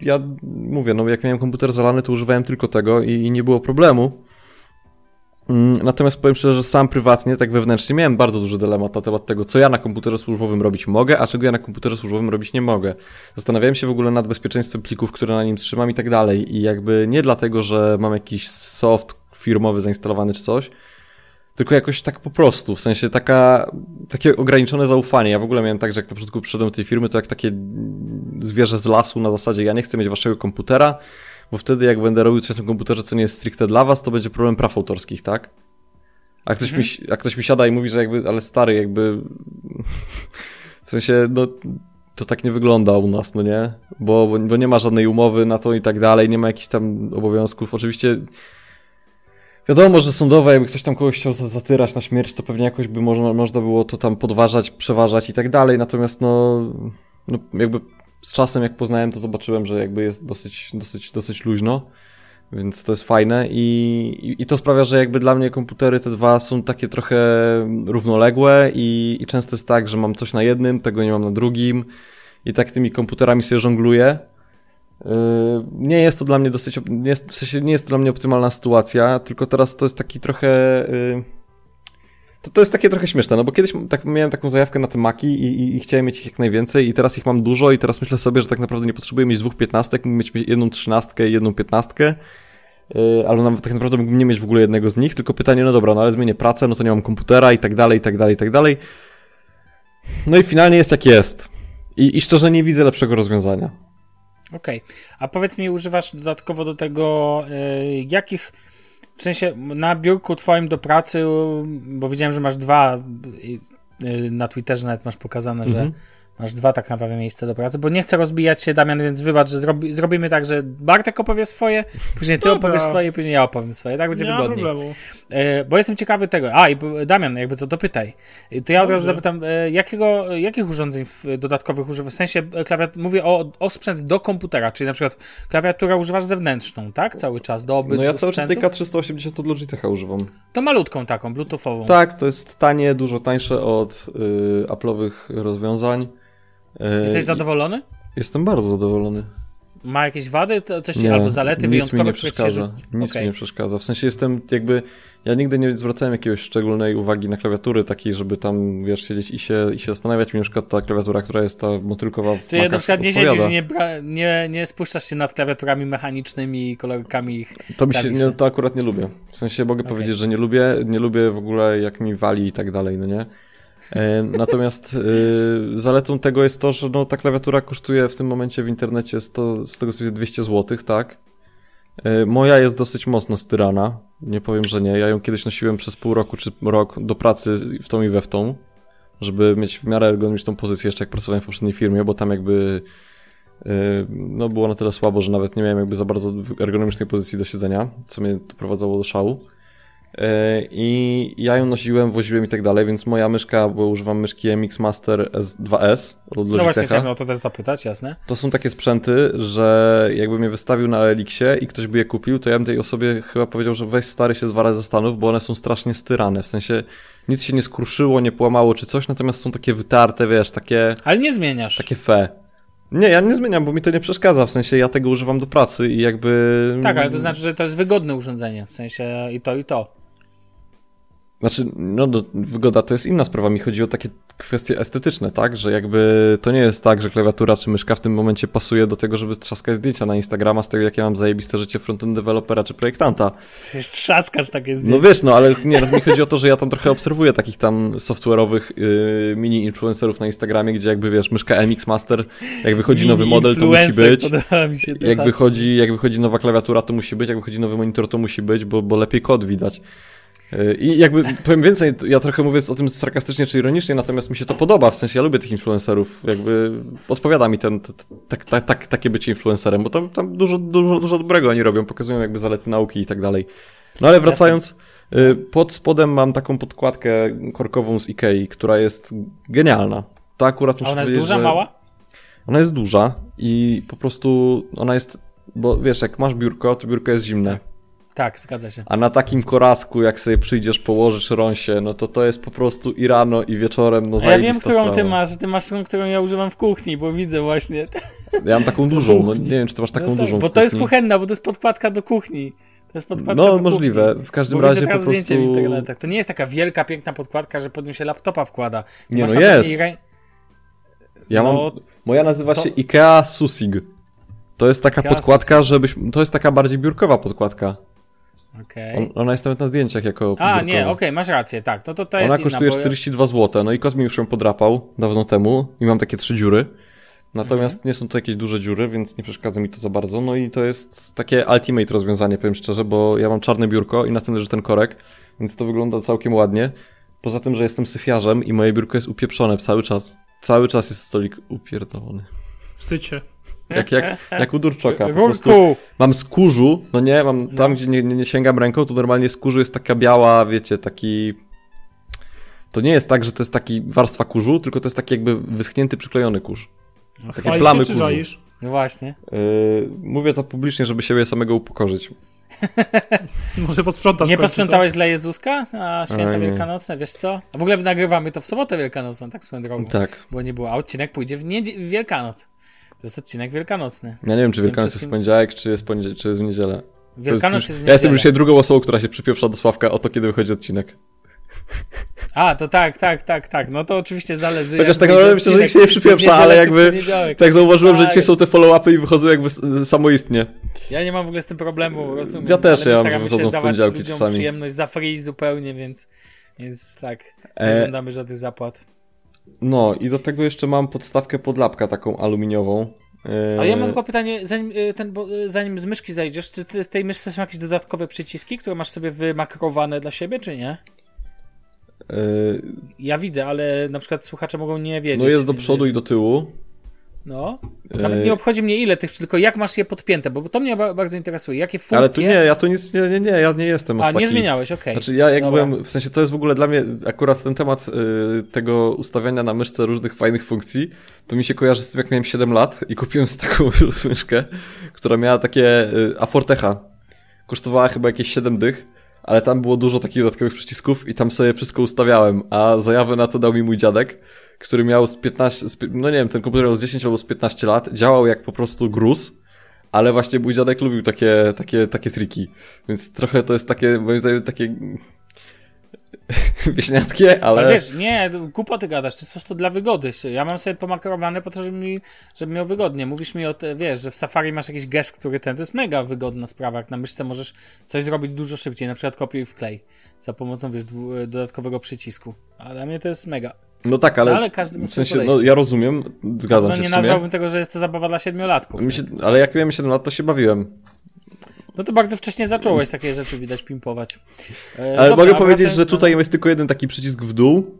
ja mówię, no jak miałem komputer zalany to używałem tylko tego i, i nie było problemu. Mm, Natomiast powiem szczerze, że sam prywatnie, tak wewnętrznie, miałem bardzo duży dylemat na temat tego, co ja na komputerze służbowym robić mogę, a czego ja na komputerze służbowym robić nie mogę. Zastanawiałem się w ogóle nad bezpieczeństwem plików, które na nim trzymam i tak dalej. I jakby nie dlatego, że mam jakiś soft firmowy zainstalowany czy coś, tylko jakoś tak po prostu, w sensie taka, takie ograniczone zaufanie. Ja w ogóle miałem tak, że jak na początku przyszedłem do tej firmy, to jak takie zwierzę z lasu na zasadzie, ja nie chcę mieć waszego komputera, bo wtedy jak będę robił coś na komputerze, co nie jest stricte dla was, to będzie problem praw autorskich, tak? A ktoś, mi, a ktoś mi siada i mówi, że jakby, ale stary, jakby w sensie, no to tak nie wygląda u nas, no nie? Bo, bo, bo nie ma żadnej umowy na to i tak dalej, nie ma jakichś tam obowiązków. Oczywiście wiadomo, że sądowe, jakby ktoś tam kogoś chciał za- zatyrać na śmierć, to pewnie jakoś by można, można było to tam podważać, przeważać i tak dalej, natomiast no, no jakby z czasem jak poznałem, to zobaczyłem, że jakby jest dosyć, dosyć, dosyć luźno. Więc to jest fajne i, i, i to sprawia, że jakby dla mnie komputery te dwa są takie trochę równoległe i, i często jest tak, że mam coś na jednym, tego nie mam na drugim i tak tymi komputerami sobie żongluję. Yy, Nie jest to dla mnie dosyć, nie jest, w sensie nie jest to dla mnie optymalna sytuacja, tylko teraz to jest taki trochę, yy, to, to jest takie trochę śmieszne, no bo kiedyś tak, miałem taką zajawkę na te maki i, i, i chciałem mieć ich jak najwięcej i teraz ich mam dużo i teraz myślę sobie, że tak naprawdę nie potrzebuję mieć dwóch piętnastek, mógłbym mieć jedną trzynastkę i jedną piętnastkę, yy, ale nawet tak naprawdę mógłbym nie mieć w ogóle jednego z nich, tylko pytanie, no dobra, no ale zmienię pracę, no to nie mam komputera i tak dalej, i tak dalej, i tak dalej. No i finalnie jest jak jest. I, I szczerze nie widzę lepszego rozwiązania. Okej. A powiedz mi, używasz dodatkowo do tego y, jakich, w sensie na biurku twoim do pracy, bo widziałem, że masz dwa, y, na Twitterze nawet masz pokazane, Mhm. że masz dwa tak naprawdę miejsca do pracy, bo nie chcę rozbijać się, Damian, więc wybacz, że zrobi, zrobimy tak, że Bartek opowie swoje, później ty Dobra. opowiesz swoje, później ja opowiem swoje, tak będzie Nie ma wygodniej. problemu. E, bo jestem ciekawy tego. A, i Damian, jakby co, dopytaj. E, To ja od razu zapytam, e, jakiego, jakich urządzeń dodatkowych używasz? W sensie e, klawiat, mówię o, o sprzęt do komputera, czyli na przykład klawiaturę używasz zewnętrzną, tak? Cały czas, do obydwu No ja cały czas tej sprzętów? K380 od Logitecha używam. To malutką taką, bluetoothową. Tak, to jest tanie, dużo tańsze od y, Apple'owych rozwiązań. Y, Jesteś i- zadowolony? Jestem bardzo zadowolony. Ma jakieś wady? To coś Nie, albo zalety nic wyjątkowe? mi nie przeszkadza. Się... Nic Okej. mi nie przeszkadza. W sensie jestem jakby, ja nigdy nie zwracałem jakiejś szczególnej uwagi na klawiatury takiej, żeby tam, wiesz, siedzieć i się, i się zastanawiać. Mi na przykład ta klawiatura, która jest ta motylkowa w Czyli na przykład nie siedzisz, nie, bra- nie, nie spuszczasz się nad klawiaturami mechanicznymi i kolorkami ich. To mi się, nie, to akurat nie lubię. W sensie mogę Okej. powiedzieć, że nie lubię, nie lubię w ogóle jak mi wali i tak dalej, no nie? E, Natomiast y, zaletą tego jest to, że no, ta klawiatura kosztuje w tym momencie w internecie 100, z tego sobie 200 zł, tak? E, Moja jest dosyć mocno styrana, nie powiem, że nie. Ja ją kiedyś nosiłem przez pół roku czy rok do pracy w tą i we w tą, żeby mieć w miarę ergonomiczną pozycję jeszcze jak pracowałem w poprzedniej firmie, bo tam jakby no było na tyle słabo, że nawet nie miałem jakby za bardzo ergonomicznej pozycji do siedzenia, co mnie doprowadzało do szału. Y, I ja ją nosiłem, woziłem i tak dalej, więc moja myszka, bo używam myszki MX Master S2S od No właśnie Logitecha. chciałem o to też zapytać, jasne. To są takie sprzęty, że jakby mnie wystawił na Elixie i ktoś by je kupił, to ja bym tej osobie chyba powiedział, że weź stary się dwa razy zastanów, bo one są strasznie styrane. W sensie nic się nie skruszyło, nie połamało czy coś, natomiast są takie wytarte, wiesz, takie, Ale nie zmieniasz. takie fe. Nie, ja nie zmieniam, bo mi to nie przeszkadza, w sensie ja tego używam do pracy i jakby... Tak, ale to znaczy, że to jest wygodne urządzenie, w sensie i to, i to. Znaczy, no do, wygoda to jest inna sprawa. Mi chodzi o takie kwestie estetyczne, tak? Że jakby to nie jest tak, że klawiatura czy myszka w tym momencie pasuje do tego, żeby trzaskać zdjęcia na Instagrama z tego, jakie mam zajebiste życie frontend dewelopera czy projektanta. Przecież trzaskasz takie No zdjęcia. wiesz, no ale nie, no, mi chodzi o to, że ja tam trochę obserwuję takich tam software'owych yy, mini-influencerów na Instagramie, gdzie jakby wiesz, myszka MX Master, jak wychodzi nowy model, to musi być. Jak wychodzi, jak wychodzi nowa klawiatura, to musi być, jak wychodzi nowy monitor, to musi być, bo, bo lepiej kod widać. I jakby powiem więcej, ja trochę mówię o tym sarkastycznie czy ironicznie, natomiast mi się to podoba, w sensie ja lubię tych influencerów, jakby odpowiada mi ten, tak, tak, tak, takie bycie influencerem, bo tam, tam dużo, dużo, dużo dobrego oni robią, pokazują jakby zalety nauki i tak dalej. No ale wracając, yy, pod spodem mam taką podkładkę korkową z Ikei, która jest genialna. Ta akurat A muszę ona jest duża, że... mała? Ona jest duża i po prostu ona jest, bo wiesz, jak masz biurko, to biurko jest zimne. Tak, zgadza się. A na takim korasku, jak sobie przyjdziesz, położysz rąsie, no to to jest po prostu i rano, i wieczorem, no ja wiem, którą sprawa. ty masz. Ty masz tą, którą ja używam w kuchni, bo widzę właśnie. Ja mam taką dużą, no nie wiem, czy ty masz taką No tak, dużą Bo to jest kuchenna, bo to jest podkładka do kuchni. To jest podkładka No, możliwe. W każdym razie po prostu... internetach. To nie jest taka wielka, piękna podkładka, że pod nią się laptopa wkłada. Ty Nie, no jest. takiej Ja mam... No, Moja nazywa to- się Ikea Susig. To jest taka Ikea podkładka, żebyś... To jest taka bardziej biurkowa podkładka. Okej. On, ona jest nawet na zdjęciach jako A, nie, okej, biurkowa. masz rację, tak. To, to, to jest Ona inna, kosztuje bo... 42 zł, no i kot mi już ją podrapał dawno temu i mam takie trzy dziury. Natomiast Mhm. nie są to jakieś duże dziury, więc nie przeszkadza mi to za bardzo. No i to jest takie ultimate rozwiązanie, powiem szczerze, bo ja mam czarne biurko i na tym leży ten korek, więc to wygląda całkiem ładnie. Poza tym, że jestem syfiarzem i moje biurko jest upieprzone cały czas. Cały czas jest stolik upierdolony. Wstydź się. Jak, jak, jak u Durczoka. Po prostu mam skórzu, no nie, mam tam, gdzie nie, nie, nie sięgam ręką, to normalnie skórzu jest taka biała, wiecie, taki... To nie jest tak, że to jest taki warstwa kurzu, tylko to jest taki jakby wyschnięty, przyklejony kurz. Takie Chwalisz plamy się, kurzu. żalisz? No właśnie. Yy, mówię to publicznie, żeby siebie samego upokorzyć. Może posprzątasz Nie końcu, posprzątałeś dla Jezuska? A święta A, wielkanocne, wiesz co? A w ogóle nagrywamy to w sobotę wielkanocną, tak swoją drogą. Tak. Bo nie było, a odcinek pójdzie w, niedzie- w Wielkanoc. To jest odcinek wielkanocny. Ja nie wiem, czy Wielkanoc jest w wszystkim- poniedziałek, czy jest, poniedzie- czy jest w niedzielę. To jest Wielkanoc już, jest w ja jestem niedzielę. już drugą osobą, która się przypieprza do Sławka o to, kiedy wychodzi odcinek. A, to tak, tak, tak, tak. No to oczywiście zależy. Chociaż tak naprawdę myślę, że nikt się nie przypieprza, ale niedzielę, jakby. Tak zauważyłem, że Tak. dzisiaj są te follow-upy i wychodzą jakby samoistnie. Ja nie mam w ogóle z tym problemu, rozumiem. Ja też my mam, że wychodzą się w dawać poniedziałki ludziom czasami. przyjemność za free zupełnie, więc, więc tak, nie E, żądamy żadnych zapłat. No i do tego jeszcze mam podstawkę pod lapka taką aluminiową. A ja mam tylko pytanie, zanim, y, ten, bo, y, zanim z myszki zajdziesz, czy ty, z tej myszce są jakieś dodatkowe przyciski, które masz sobie wymakrowane dla siebie, czy nie? Ja widzę, ale na przykład słuchacze mogą nie wiedzieć. No jest do przodu i do tyłu. No. Nawet Eee, nie obchodzi mnie ile tych, tylko jak masz je podpięte, bo to mnie ba- bardzo interesuje. Jakie funkcje... Ale tu nie, ja tu nic, nie, nie, nie, ja nie jestem A, taki... nie zmieniałeś, okej. Znaczy ja jak Dobra. byłem, w sensie to jest w ogóle dla mnie akurat ten temat y, tego ustawiania na myszce różnych fajnych funkcji, to mi się kojarzy z tym jak miałem 7 lat i kupiłem z taką myszkę, która miała takie y, Afortecha. Kosztowała chyba jakieś 7 dych, ale tam było dużo takich dodatkowych przycisków i tam sobie wszystko ustawiałem, a zajawę na to dał mi mój dziadek, który miał z 15, z, pi- no nie wiem, ten komputer miał z 10 albo z 15 lat, działał jak po prostu gruz, ale właśnie mój dziadek lubił takie, takie, takie triki. Więc trochę to jest takie, moim zdaniem, takie wieśniackie, ale... Ale wiesz, nie, głupoty gadasz, to jest po prostu dla wygody. Ja mam sobie pomakrowane po to, żeby mi, żeby miał wygodnie. Mówisz mi o te, wiesz, że w Safari masz jakiś gest, który ten, to jest mega wygodna sprawa. Jak na myszce możesz coś zrobić dużo szybciej, na przykład kopiuj w klej. Za pomocą, wiesz, dodatkowego przycisku. A dla mnie to jest mega. No tak, ale, No, ale w sensie, no ja rozumiem, zgadzam No się nie w sumie. nazwałbym tego, że jest to zabawa dla siedmiolatków. Mi się, ale jak miałem 7 lat, to się bawiłem. No to bardzo wcześnie zacząłeś takie rzeczy widać pimpować. E, Ale dobrze, mogę powiedzieć, wracając że tutaj jest tylko jeden taki przycisk w dół.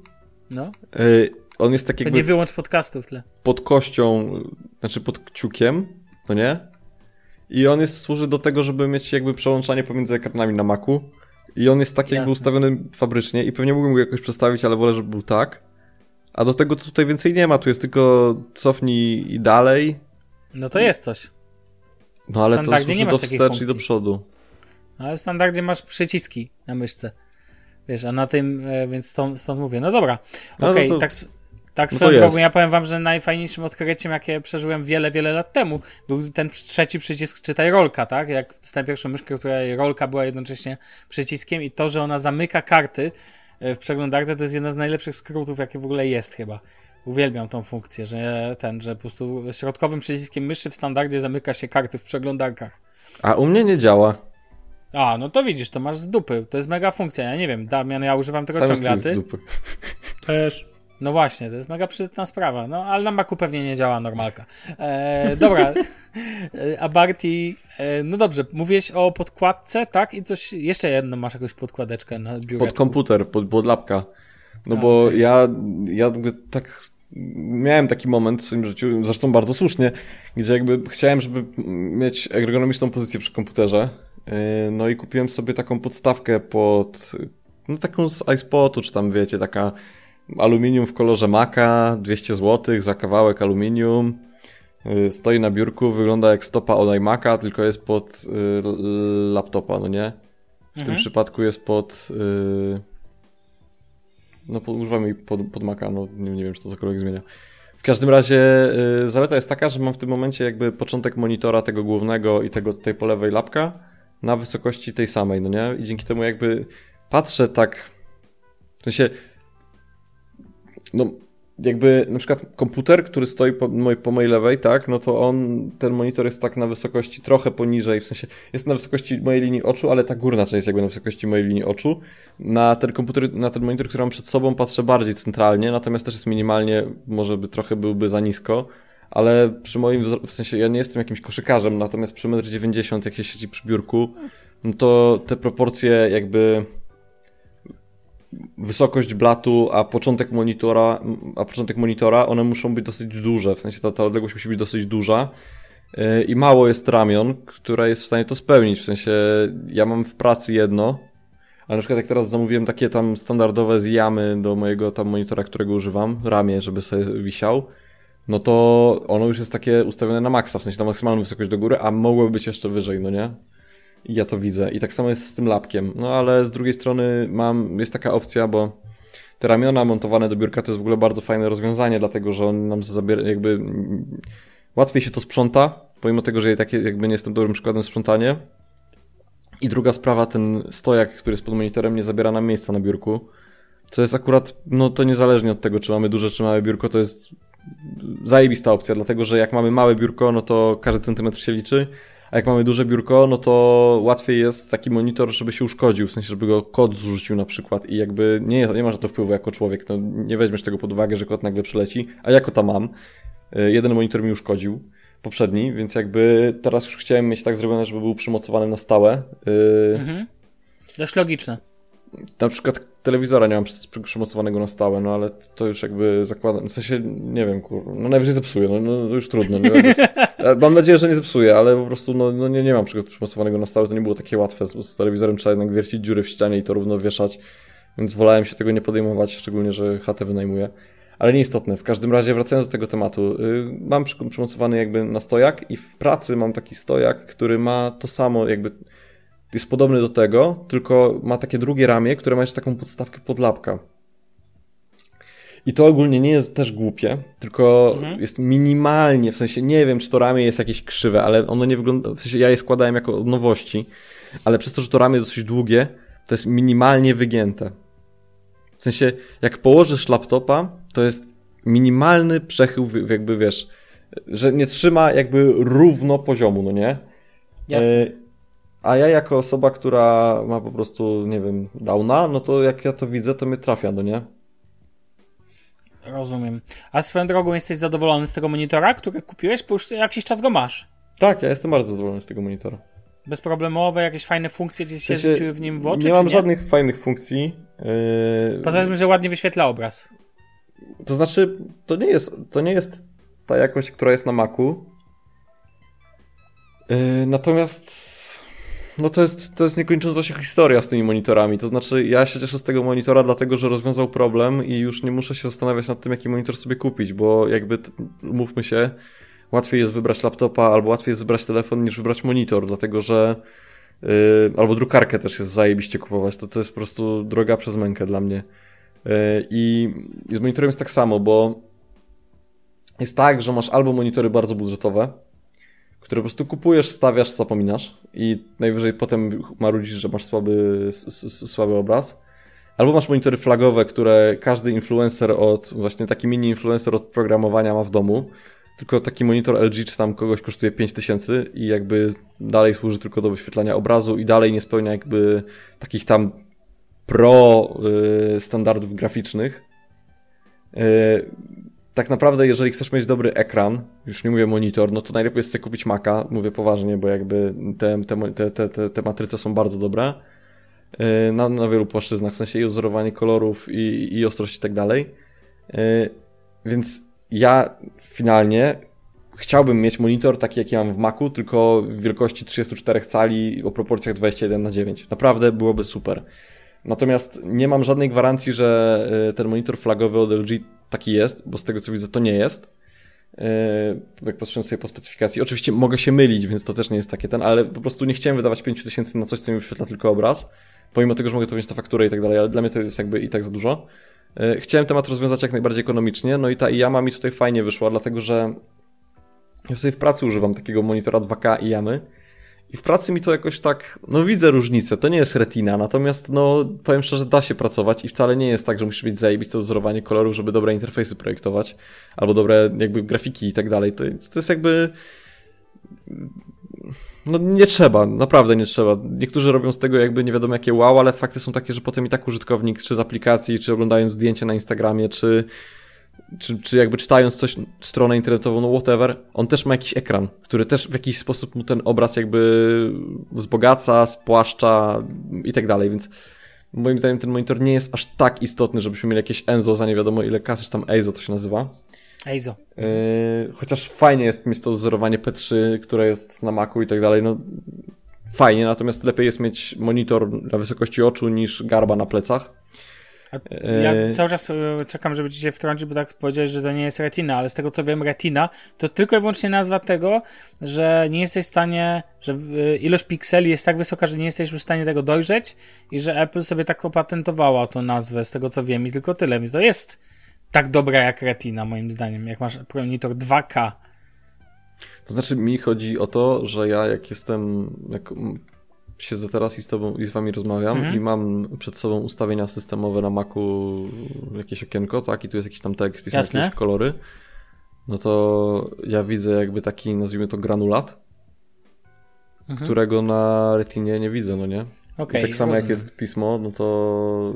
No, Yy, on jest tak to jakby nie wyłącz podcastu w tle. pod kością, znaczy pod kciukiem, no nie? I on jest, służy do tego, żeby mieć jakby przełączanie pomiędzy ekranami na Macu. I on jest tak jakby Jasne. ustawiony fabrycznie i pewnie mógłbym go jakoś przestawić, ale wolę, żeby był tak. A do tego to tutaj więcej nie ma, tu jest tylko cofnij i dalej. No to jest coś. No ale to służy do wstecz i do przodu. No, Ale w standardzie masz przyciski na myszce. Wiesz, a na tym, e, więc stąd, stąd mówię. No dobra, No, okej, no to- tak, s- tak no swoją to drogą, ja powiem wam, że najfajniejszym odkryciem, jakie przeżyłem wiele, wiele lat temu, był ten trzeci przycisk, czytaj rolka, tak? Jak dostałem pierwszą myszkę, której rolka była jednocześnie przyciskiem i to, że ona zamyka karty w przeglądarce, to jest jeden z najlepszych skrótów, jakie w ogóle jest chyba. Uwielbiam tą funkcję, że ten, że po prostu środkowym przyciskiem myszy w standardzie zamyka się karty w przeglądarkach. A u mnie nie działa. A, no to widzisz, to masz z dupy. To jest mega funkcja. Ja nie wiem, Damian, ja używam tego Sam ciągle, jesteś z ty? dupy. Też. No właśnie, to jest mega przydatna sprawa. No, ale na Macu pewnie nie działa normalka. E, dobra, E, a Barty, e, no dobrze, mówiłeś o podkładce, tak? I coś, jeszcze jedno masz jakąś podkładeczkę na biureczku. Pod komputer, pod, pod lapka. No A, bo okej. ja, ja tak miałem taki moment w swoim życiu, zresztą bardzo słusznie, gdzie jakby chciałem, żeby mieć ergonomiczną pozycję przy komputerze. Yy, No i kupiłem sobie taką podstawkę pod, no taką z iSpotu, czy tam wiecie, taka aluminium w kolorze Maca, 200 zł za kawałek aluminium. Yy, Stoi na biurku, wygląda jak stopa od iMac'a, tylko jest pod l- laptopa, no nie? W tym Mhm. przypadku jest pod. Yy... No, pod, używamy jej pod, pod Maca, no nie, nie wiem, czy to cokolwiek zmienia. W każdym razie yy, zaleta jest taka, że mam w tym momencie jakby początek monitora tego głównego i tego tutaj po lewej lapka na wysokości tej samej, no nie? I dzięki temu jakby patrzę tak, w sensie, no jakby na przykład komputer, który stoi po, moj, po mojej lewej, tak, no to on, ten monitor jest tak na wysokości trochę poniżej, w sensie jest na wysokości mojej linii oczu, ale ta górna część jest jakby na wysokości mojej linii oczu. Na ten komputer, na ten monitor, który mam przed sobą patrzę bardziej centralnie, natomiast też jest minimalnie, może by trochę byłby za nisko, ale przy moim, w sensie ja nie jestem jakimś koszykarzem, natomiast przy 1,90 m jak się siedzi przy biurku, no to te proporcje jakby wysokość blatu, a początek monitora, a początek monitora, one muszą być dosyć duże, w sensie ta, ta odległość musi być dosyć duża yy, i mało jest ramion, która jest w stanie to spełnić, w sensie ja mam w pracy jedno, ale na przykład jak teraz zamówiłem takie tam standardowe zjamy do mojego tam monitora, którego używam, ramię, żeby sobie wisiał, no to ono już jest takie ustawione na maksa, w sensie na maksymalną wysokość do góry, a mogłoby być jeszcze wyżej, no nie? Ja to widzę. I tak samo jest z tym lapkiem. No ale z drugiej strony mam, jest taka opcja, bo te ramiona montowane do biurka to jest w ogóle bardzo fajne rozwiązanie, dlatego że on nam zabiera, jakby łatwiej się to sprząta, pomimo tego, że ja takie jakby nie jestem dobrym przykładem sprzątania. I druga sprawa, ten stojak, który jest pod monitorem, nie zabiera nam miejsca na biurku. Co jest akurat, no to niezależnie od tego, czy mamy duże, czy małe biurko, to jest zajebista opcja, dlatego że jak mamy małe biurko, no to każdy centymetr się liczy, a jak mamy duże biurko, no to łatwiej jest taki monitor, żeby się uszkodził, w sensie, żeby go kod zrzucił na przykład i jakby nie, nie masz na to wpływu jako człowiek, no nie weźmiesz tego pod uwagę, że kod nagle przyleci, a jako to mam. Y, jeden monitor mi uszkodził, poprzedni, więc jakby teraz już chciałem mieć tak zrobione, żeby był przymocowany na stałe. Y, mhm. Dość logiczne na przykład telewizora nie mam przymocowanego na stałe, no ale to już jakby zakładam, w sensie, nie wiem, kur, no najwyżej zepsuję, no, no już trudno. Nie, mam nadzieję, że nie zepsuję, ale po prostu no, no nie, nie mam przymocowanego na stałe, to nie było takie łatwe, z, z telewizorem trzeba jednak wiercić dziury w ścianie i to równo wieszać, więc wolałem się tego nie podejmować, szczególnie, że chatę wynajmuję. Ale nieistotne. W każdym razie, wracając do tego tematu, yy, mam przymocowany jakby na stojak i w pracy mam taki stojak, który ma to samo jakby jest podobny do tego, tylko ma takie drugie ramię, które ma jeszcze taką podstawkę pod lapka. I to ogólnie nie jest też głupie, tylko mhm. jest minimalnie, w sensie nie wiem, czy to ramię jest jakieś krzywe, ale ono nie wygląda, w sensie ja je składałem jako nowości, ale przez to, że to ramię jest dosyć długie, to jest minimalnie wygięte. W sensie, jak położysz laptopa, to jest minimalny przechył, jakby wiesz, że nie trzyma jakby równo poziomu, no nie? Jasne. A ja jako osoba, która ma po prostu, nie wiem, downa, no to jak ja to widzę, to mnie trafia, no nie? Rozumiem. A swoją drogą jesteś zadowolony z tego monitora, który kupiłeś? Bo już jakiś czas go masz. Tak, ja jestem bardzo zadowolony z tego monitora. Bezproblemowe, jakieś fajne funkcje gdzieś się rzuciły w nim w oczy? Nie mam nie? żadnych fajnych funkcji. Yy... Poza tym, że ładnie wyświetla obraz. To znaczy, to nie jest, to nie jest ta jakość, która jest na Macu. Yy, natomiast no to jest, to jest niekończąca się historia z tymi monitorami. To znaczy, ja się cieszę z tego monitora, dlatego że rozwiązał problem i już nie muszę się zastanawiać nad tym, jaki monitor sobie kupić, bo jakby, mówmy się, łatwiej jest wybrać laptopa albo łatwiej jest wybrać telefon niż wybrać monitor, dlatego że yy, albo drukarkę też jest zajebiście kupować. To, to jest po prostu droga przez mękę dla mnie. Yy, i, I z monitorem jest tak samo, bo jest tak, że masz albo monitory bardzo budżetowe, które po prostu kupujesz, stawiasz, zapominasz i najwyżej potem marudzisz, że masz słaby, słaby obraz. Albo masz monitory flagowe, które każdy influencer od, właśnie taki mini influencer od programowania ma w domu. Tylko taki monitor LG czy tam kogoś kosztuje 5000 i jakby dalej służy tylko do wyświetlania obrazu i dalej nie spełnia jakby takich tam pro y, standardów graficznych. Tak naprawdę, jeżeli chcesz mieć dobry ekran, już nie mówię monitor, no to najlepiej jest sobie kupić Maca, mówię poważnie, bo jakby te, te, te, te, te matryce są bardzo dobre y, na, na wielu płaszczyznach, w sensie i odzorowanie kolorów, i, i ostrość i tak dalej. Y, więc ja finalnie chciałbym mieć monitor taki, jaki mam w Macu, tylko w wielkości 34 cali o proporcjach 21 na 9. Naprawdę byłoby super. Natomiast nie mam żadnej gwarancji, że y, ten monitor flagowy od LG taki jest, bo z tego co widzę to nie jest. Y, jak patrzę sobie po specyfikacji. Oczywiście mogę się mylić, więc to też nie jest takie ten, ale po prostu nie chciałem wydawać 5000 na coś, co mi wyświetla tylko obraz. Pomimo tego, że mogę to wziąć na fakturę i tak dalej, ale dla mnie to jest jakby i tak za dużo. Y, chciałem temat rozwiązać jak najbardziej ekonomicznie, no i ta IAMA mi tutaj fajnie wyszła, dlatego że ja sobie w pracy używam takiego monitora 2K IAMy I w pracy mi to jakoś tak, no widzę różnicę, to nie jest retina, natomiast no powiem szczerze, da się pracować i wcale nie jest tak, że musisz mieć zajebiste dozorowanie kolorów, żeby dobre interfejsy projektować, albo dobre jakby grafiki i tak dalej. To, to jest jakby no nie trzeba, naprawdę nie trzeba. Niektórzy robią z tego jakby nie wiadomo jakie wow, ale fakty są takie, że potem i tak użytkownik, czy z aplikacji, czy oglądając zdjęcie na Instagramie, czy, czy, czy jakby czytając coś, stronę internetową, no whatever, on też ma jakiś ekran, który też w jakiś sposób mu ten obraz jakby wzbogaca, spłaszcza i tak dalej, więc moim zdaniem ten monitor nie jest aż tak istotny, żebyśmy mieli jakieś Enzo za nie wiadomo ile kasy, czy tam EIZO to się nazywa. Eizo. Yy, chociaż fajnie jest mieć to dozorowanie P3, które jest na Macu i tak dalej, no fajnie, natomiast lepiej jest mieć monitor na wysokości oczu niż garba na plecach. Ja Yy. cały czas e, czekam, żeby ci się wtrącić, bo tak powiedziałeś, że to nie jest retina, ale z tego co wiem, retina to tylko i wyłącznie nazwa tego, że nie jesteś w stanie, że e, ilość pikseli jest tak wysoka, że nie jesteś w stanie tego dojrzeć i że Apple sobie tak opatentowała tą nazwę, z tego co wiem i tylko tyle. Więc to jest tak dobra jak retina, moim zdaniem, jak masz monitor 2K. To znaczy mi chodzi o to, że ja jak jestem, jak siedzę teraz i z tobą i z wami rozmawiam Mhm. i mam przed sobą ustawienia systemowe na Macu jakieś okienko, tak, i tu jest jakiś tam tekst i są Jasne. jakieś kolory, no to ja widzę jakby taki, nazwijmy to granulat, Mhm. którego na retinie nie widzę, no nie? Okej, I tak samo jak rozumiem. jest pismo, no to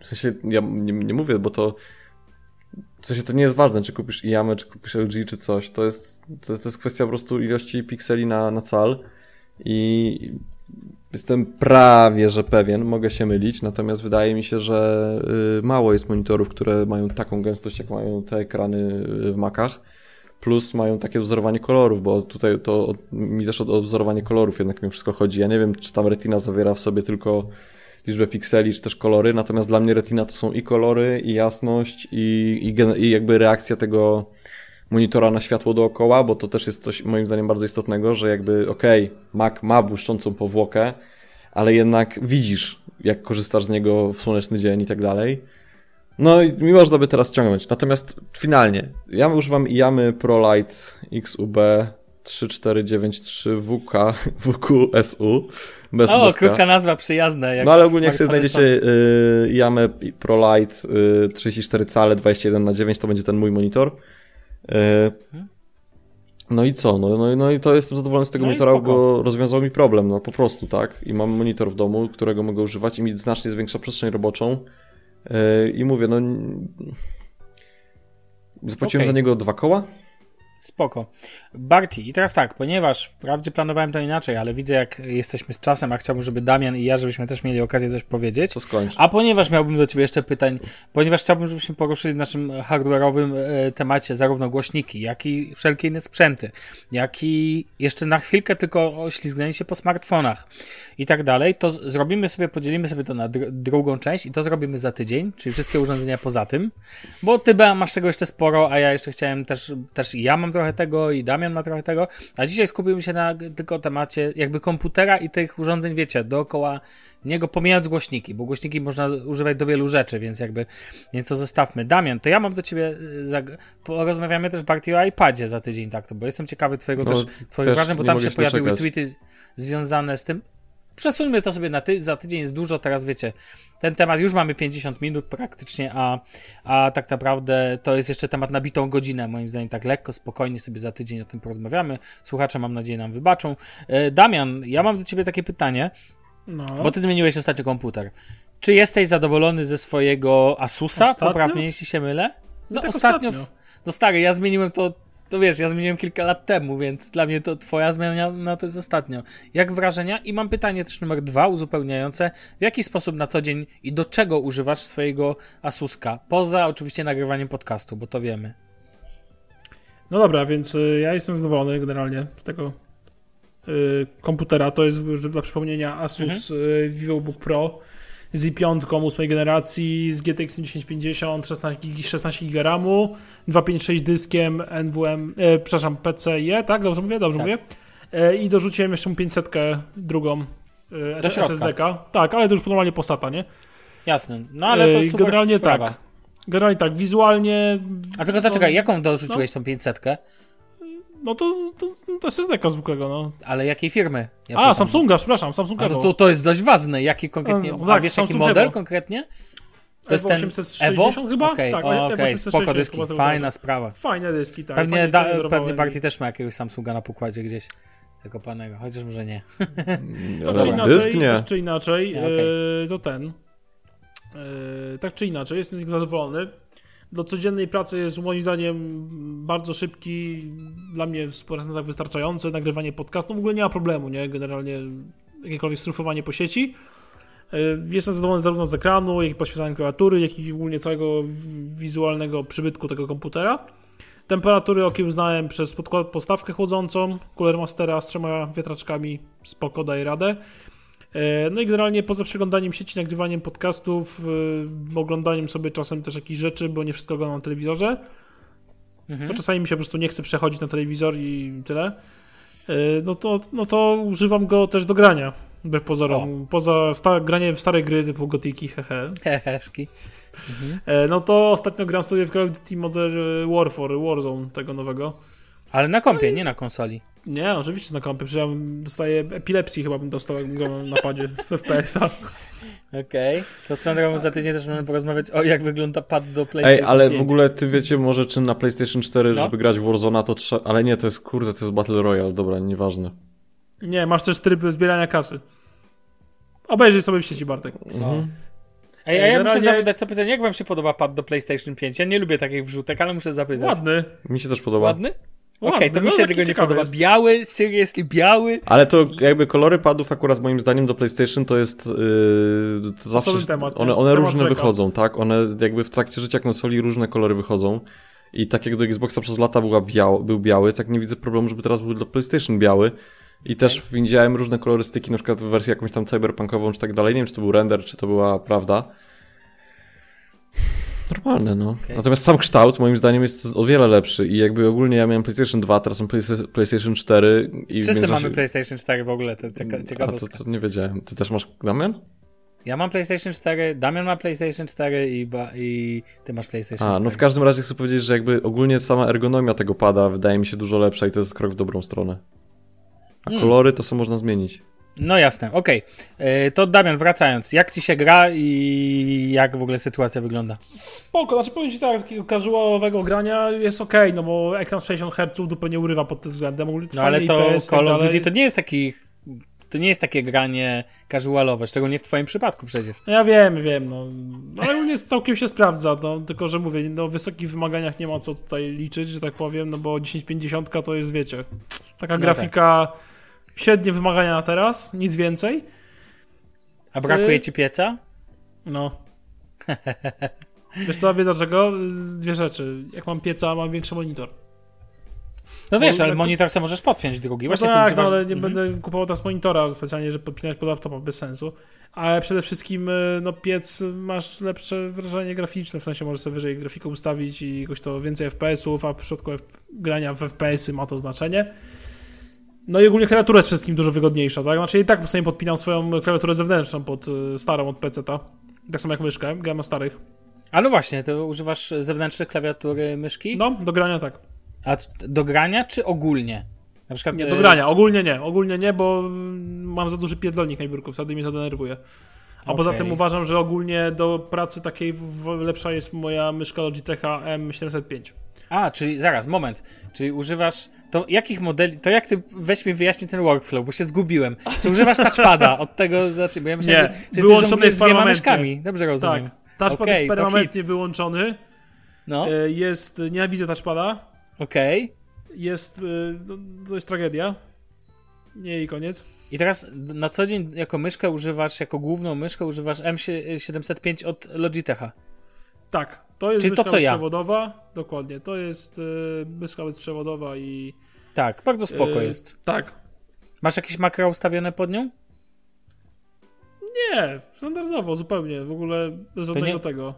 w sensie ja nie, nie mówię, bo to w sensie to nie jest ważne, czy kupisz Iamę, czy kupisz LG, czy coś. To jest, to, to jest kwestia po prostu ilości pikseli na, na cal i jestem prawie, że pewien, mogę się mylić, natomiast wydaje mi się, że y, mało jest monitorów, które mają taką gęstość, jak mają te ekrany y, w Macach. Plus mają takie wzorowanie kolorów, bo tutaj to od- mi też o, wzorowanie kolorów jednak mi wszystko chodzi. Ja nie wiem, czy tam Retina zawiera w sobie tylko liczbę pikseli, czy też kolory, natomiast dla mnie Retina to są i kolory, i jasność, i, i, i jakby reakcja tego monitora na światło dookoła, bo to też jest coś moim zdaniem bardzo istotnego, że jakby okej, Mac ma błyszczącą powłokę, ale jednak widzisz, jak korzystasz z niego w słoneczny dzień i tak dalej. No i mi można by teraz ciągnąć. Natomiast finalnie, ja używam Iamy ProLite XUB 3493 WK, WQSU bez O, bez krótka nazwa, przyjazna. Jak No ale ogólnie jak sobie znajdziecie y, Iamę ProLite y, 34 cale 21 na 9 to będzie ten mój monitor. Y, no i co? No, no, no i to jestem zadowolony z tego No monitora, bo rozwiązał mi problem, no po prostu, tak? I mam monitor w domu, którego mogę używać i mi znacznie zwiększa przestrzeń roboczą. Y, I mówię, no... Zapłaciłem Okej. za niego dwa koła. Spoko. Barty, i teraz tak, ponieważ wprawdzie planowałem to inaczej, ale widzę jak jesteśmy z czasem, a chciałbym, żeby Damian i ja, żebyśmy też mieli okazję coś powiedzieć. Co skończ? A ponieważ miałbym do Ciebie jeszcze pytań, ponieważ chciałbym, żebyśmy poruszyli w naszym hardware'owym e, temacie zarówno głośniki, jak i wszelkie inne sprzęty, jak i jeszcze na chwilkę tylko oślizgnęli się po smartfonach i tak dalej, to zrobimy sobie, podzielimy sobie to na dr- drugą część i to zrobimy za tydzień, czyli wszystkie urządzenia poza tym, bo Ty Bea, masz tego jeszcze sporo, a ja jeszcze chciałem też, też ja mam trochę tego i Damian ma trochę tego, a dzisiaj skupimy się na tylko temacie jakby komputera i tych urządzeń, wiecie, dookoła niego pomijając głośniki, bo głośniki można używać do wielu rzeczy, więc jakby, więc to zostawmy. Damian, to ja mam do ciebie, y, porozmawiamy też bardziej o iPadzie za tydzień, tak to, bo jestem ciekawy twojego No, też, twoich też wrażeń, bo tam się pojawiły tweety związane z tym. Przesuńmy to sobie na ty, za tydzień jest dużo, teraz wiecie, ten temat już mamy 50 minut praktycznie, a, a tak naprawdę to jest jeszcze temat na bitą godzinę, moim zdaniem tak lekko, spokojnie sobie za tydzień o tym porozmawiamy. Słuchacze mam nadzieję nam wybaczą. E, Damian, ja mam do ciebie takie pytanie, No. bo ty zmieniłeś ostatnio komputer. Czy jesteś zadowolony ze swojego Asusa? Ostatnio? Poprawnie, jeśli się mylę? No, tak ostatnio. ostatnio. No stary, ja zmieniłem to, to wiesz, ja zmieniłem kilka lat temu, więc dla mnie to twoja zmiana no, to jest ostatnio. Jak wrażenia? I mam pytanie też numer dwa, uzupełniające. W jaki sposób na co dzień i do czego używasz swojego Asuska? Poza oczywiście nagrywaniem podcastu, bo to wiemy. No dobra, więc y, ja jestem zadowolony generalnie z tego y, komputera. To jest dla przypomnienia Asus y, VivoBook Pro z i5 ósmej generacji, z GTX 1050, 16 GB, 16 GB RAMu, 256 dyskiem NVM, e, przepraszam, PCIe, tak? Dobrze mówię? Dobrze Tak. mówię? E, I dorzuciłem jeszcze mu 500 drugą e. SSD-ka. Tak, ale to już normalnie po SATA, nie? Jasne. No ale to E, super generalnie sprawa. tak. Generalnie tak, wizualnie... A tylko zaczekaj, no, jaką dorzuciłeś tą 500? No to, to, to SSD-ka zwykłego, no. Ale jakiej firmy? Ja A, pytam. Samsunga, przepraszam, Samsung A, Evo. to, to, to jest dość ważne. Jaki konkretnie. No, no a tak, wiesz jaki Samsung model Evo. konkretnie? To jest Evo ten 860 Evo? chyba? Okej, Tak, o, Evo okej, 860 spoko dyski, fajna sprawa. Fajne dyski, tak. Pewnie, da, pewnie. Barty też ma jakiegoś Samsunga na pokładzie gdzieś. Tego panego, chociaż może nie. Tak czy inaczej, dysk nie. tak czy inaczej, Nie, okej. e, to ten. E, tak czy inaczej, jestem z niego zadowolony. Do codziennej pracy jest moim zdaniem bardzo szybki, dla mnie w procentach wystarczający. Nagrywanie podcastu w ogóle nie ma problemu, nie? Generalnie jakiekolwiek surfowanie po sieci. E, Jestem zadowolony zarówno z ekranu, jak i poświetlania klawiatury, jak i ogólnie całego wizualnego przybytku tego komputera. Temperatury okiełznałem przez podkład, postawkę chłodzącą, Cooler Mastera z trzema wiatraczkami, spoko, daje radę. E, No i generalnie poza przeglądaniem sieci, nagrywaniem podcastów, y, oglądaniem sobie czasem też jakichś rzeczy, bo nie wszystko oglądam na telewizorze, Mhm. bo czasami mi się po prostu nie chce przechodzić na telewizor i tyle, e, no to, no to używam go też do grania, wbrew pozorom. Poza sta- granie w stare gry typu Gotiki, hehe. Heheszki. E, No to ostatnio gram sobie w Call of Duty Modern Warfare, Warzone tego nowego. Ale na kompie, nie na konsoli. Nie, oczywiście na kompie, przecież ja dostaję epilepsji chyba bym dostał, jakbym grał na padzie w FPS-a. Okej. To swoją drogą za tydzień też możemy porozmawiać o jak wygląda pad do PlayStation Ej, ale 5. w ogóle ty wiecie może czy na PlayStation 4, No. żeby grać w Warzona to trzeba... Ale nie, to jest kurde, to jest Battle Royale, dobra, nieważne. Nie, masz też tryb zbierania kasy. Obejrzyj sobie w sieci, Bartek. No. Ej, a ja muszę zapytać to pytanie, jak wam się podoba pad do PlayStation 5? Ja nie lubię takich wrzutek, ale muszę zapytać. Ładny. Mi się też podoba. Ładny? Okej, Ładny, to mi no się taki tego nie podoba. jest. Biały, seriously biały. Ale to jakby kolory padów akurat moim zdaniem do PlayStation to jest yy, to zawsze temat, one, one Temat różne rzeka. wychodzą, tak? One jakby w trakcie życia konsoli różne kolory wychodzą. I tak jak do Xboxa przez lata była biał, był biały, tak nie widzę problemu, żeby teraz był do PlayStation biały. I też widziałem różne kolorystyki, na przykład w wersji jakąś tam cyberpunkową czy tak dalej. Nie wiem, czy to był render, czy to była prawda. Normalne, no. Okej. Natomiast sam kształt moim zdaniem jest o wiele lepszy i jakby ogólnie ja miałem PlayStation 2, teraz mam Playsta- PlayStation 4 i Wszyscy mamy PlayStation 4 w ogóle, to cieka a to, ciekawostka. to nie wiedziałem. Ty też masz Damian? Ja mam PlayStation 4, Damian ma PlayStation 4 i, ba i ty masz PlayStation A, 4. no w każdym razie chcę powiedzieć, że jakby ogólnie sama ergonomia tego pada wydaje mi się dużo lepsza i to jest krok w dobrą stronę. A Mm. kolory to są można zmienić. No jasne, okej. E, To Damian, wracając, jak ci się gra i jak w ogóle sytuacja wygląda? Spoko, znaczy powiem ci tak, takiego casualowego grania jest okej, no bo ekran 60 Hz dupę nie urywa pod tym względem. No ale to IPS, Call of tak. Duty to nie jest taki... To nie jest takie granie casualowe, szczególnie w twoim przypadku przecież. No ja wiem, wiem, no. Ale ogólnie całkiem się sprawdza, no. Tylko, że mówię, no, wysokich wymaganiach nie ma co tutaj liczyć, że tak powiem, no bo 1050 to jest, wiecie, taka No grafika średnie wymagania na teraz, nic więcej. A brakuje Y- ci pieca? No. Wiesz co, wie dlaczego? Dwie rzeczy. Jak mam pieca, mam większy monitor. No wiesz, No, ale monitor sobie możesz podpiąć drugi. No Właśnie ty tak, używasz... no, ale nie Mhm. będę kupował teraz monitora specjalnie, żeby podpinać pod laptopa, bez sensu. Ale przede wszystkim, y, no piec, masz lepsze wrażenie graficzne, w sensie możesz sobie wyżej grafikę ustawić i jakoś to więcej FPS-ów, a w przypadku grania w FPS-y ma to znaczenie. No i ogólnie klawiatura jest wszystkim dużo wygodniejsza, tak? Znaczy i tak sobie podpinam swoją klawiaturę zewnętrzną pod y, starą od PC-ta. Tak samo jak myszkę, gram na starych. A no właśnie, to używasz zewnętrznej klawiatury myszki? No, do grania tak. A do grania czy ogólnie? Na przykład Nie, e, do grania. Ogólnie nie. Ogólnie nie, bo mam za duży pierdolnik na biurku, wtedy mnie to denerwuje. A poza Okej. tym uważam, że ogólnie do pracy takiej lepsza jest moja myszka Logitecha M705. A, czyli zaraz, moment. Czyli używasz. To jakich modeli. To jak ty weź mi wyjaśnij ten workflow, bo się zgubiłem. Czy używasz touchpada? Od tego zacznij, bo ja myślałem, Nie, że, wyłączony jest dwiema myszkami. Dobrze rozumiem. Tak. Touchpad Okej, jest permanentnie wyłączony. No, E, Jest, nienawidzę touchpada. okej. Jest, e, no, to jest tragedia. Nie i koniec. I teraz na co dzień jako myszkę używasz, jako główną myszkę używasz M705 od Logitecha. Tak, to jest Czyli to, co ja. bezprzewodowa. Dokładnie, to jest e, myszka bezprzewodowa i... Tak, bardzo spoko e, jest. Tak, Masz jakieś makro ustawione pod nią? Nie, standardowo zupełnie, w ogóle bez żadnego nie- tego.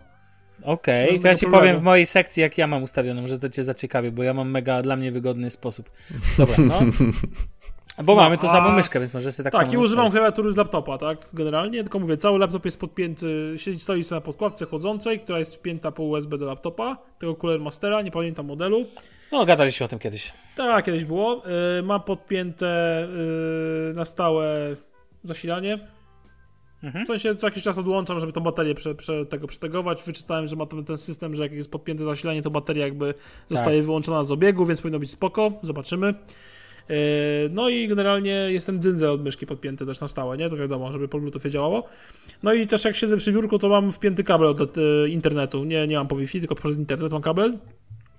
Okej, Bez to ja ci problemu. powiem w mojej sekcji, jak ja mam ustawioną, że to cię zaciekawi, bo ja mam mega dla mnie wygodny sposób. Dobra, no. Bo No, mamy tą a- samą myszkę, więc może sobie tak, Tak, i używam klawiatury z laptopa, tak? Generalnie, tylko mówię, cały laptop jest podpięty, siedzi, stoi sobie na podkładce chłodzącej, która jest wpięta po USB do laptopa, tego Cooler Mastera, nie pamiętam modelu. No, gadaliśmy o tym kiedyś. Tak, kiedyś było. Y, ma podpięte y, na stałe zasilanie. Mhm. W sensie co jakiś czas odłączam, żeby tą baterię prze, prze, tego przetegować. Wyczytałem, że ma ten, ten system, że jak jest podpięte zasilanie, to bateria jakby zostaje wyłączona z obiegu, więc powinno być spoko. Zobaczymy. Yy, No i generalnie jest ten dzyndzel od myszki podpięty też na stałe, nie? To wiadomo, żeby po Bluetoothie działało. No i też jak siedzę przy biurku, to mam wpięty kabel od e, internetu. Nie, nie mam po Wi-Fi, tylko przez internet mam kabel.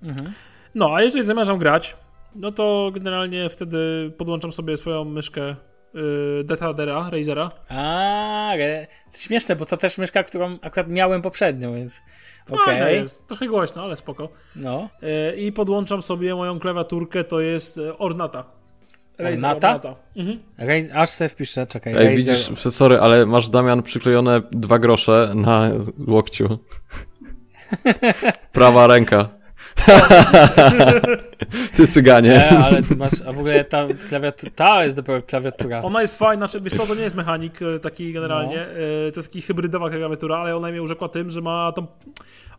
Mhm. No, a jeżeli zamierzam grać, no to generalnie wtedy podłączam sobie swoją myszkę yy, Detadera, Razera. A, re- śmieszne, bo to też myszka, którą akurat miałem poprzednio, więc okej. jest. Trochę głośno, ale spoko. No. Yy, I podłączam sobie moją klawiaturkę, to jest e, Ornata. Razer Ornata? Mhm. Raz- aż se wpiszę, czekaj. Ej, Razer- widzisz, sorry, ale masz Damian przyklejone dwa grosze na łokciu. Prawa ręka. Ty cyganie. Nie, ale ty masz, a w ogóle ta klawiatura, ta jest dopiero klawiatura. Ona jest fajna, czy wiesz co, to nie jest mechanik e, taki generalnie, No. e, to jest taki hybrydowa klawiatura, ale ona mnie urzekła tym, że ma tą...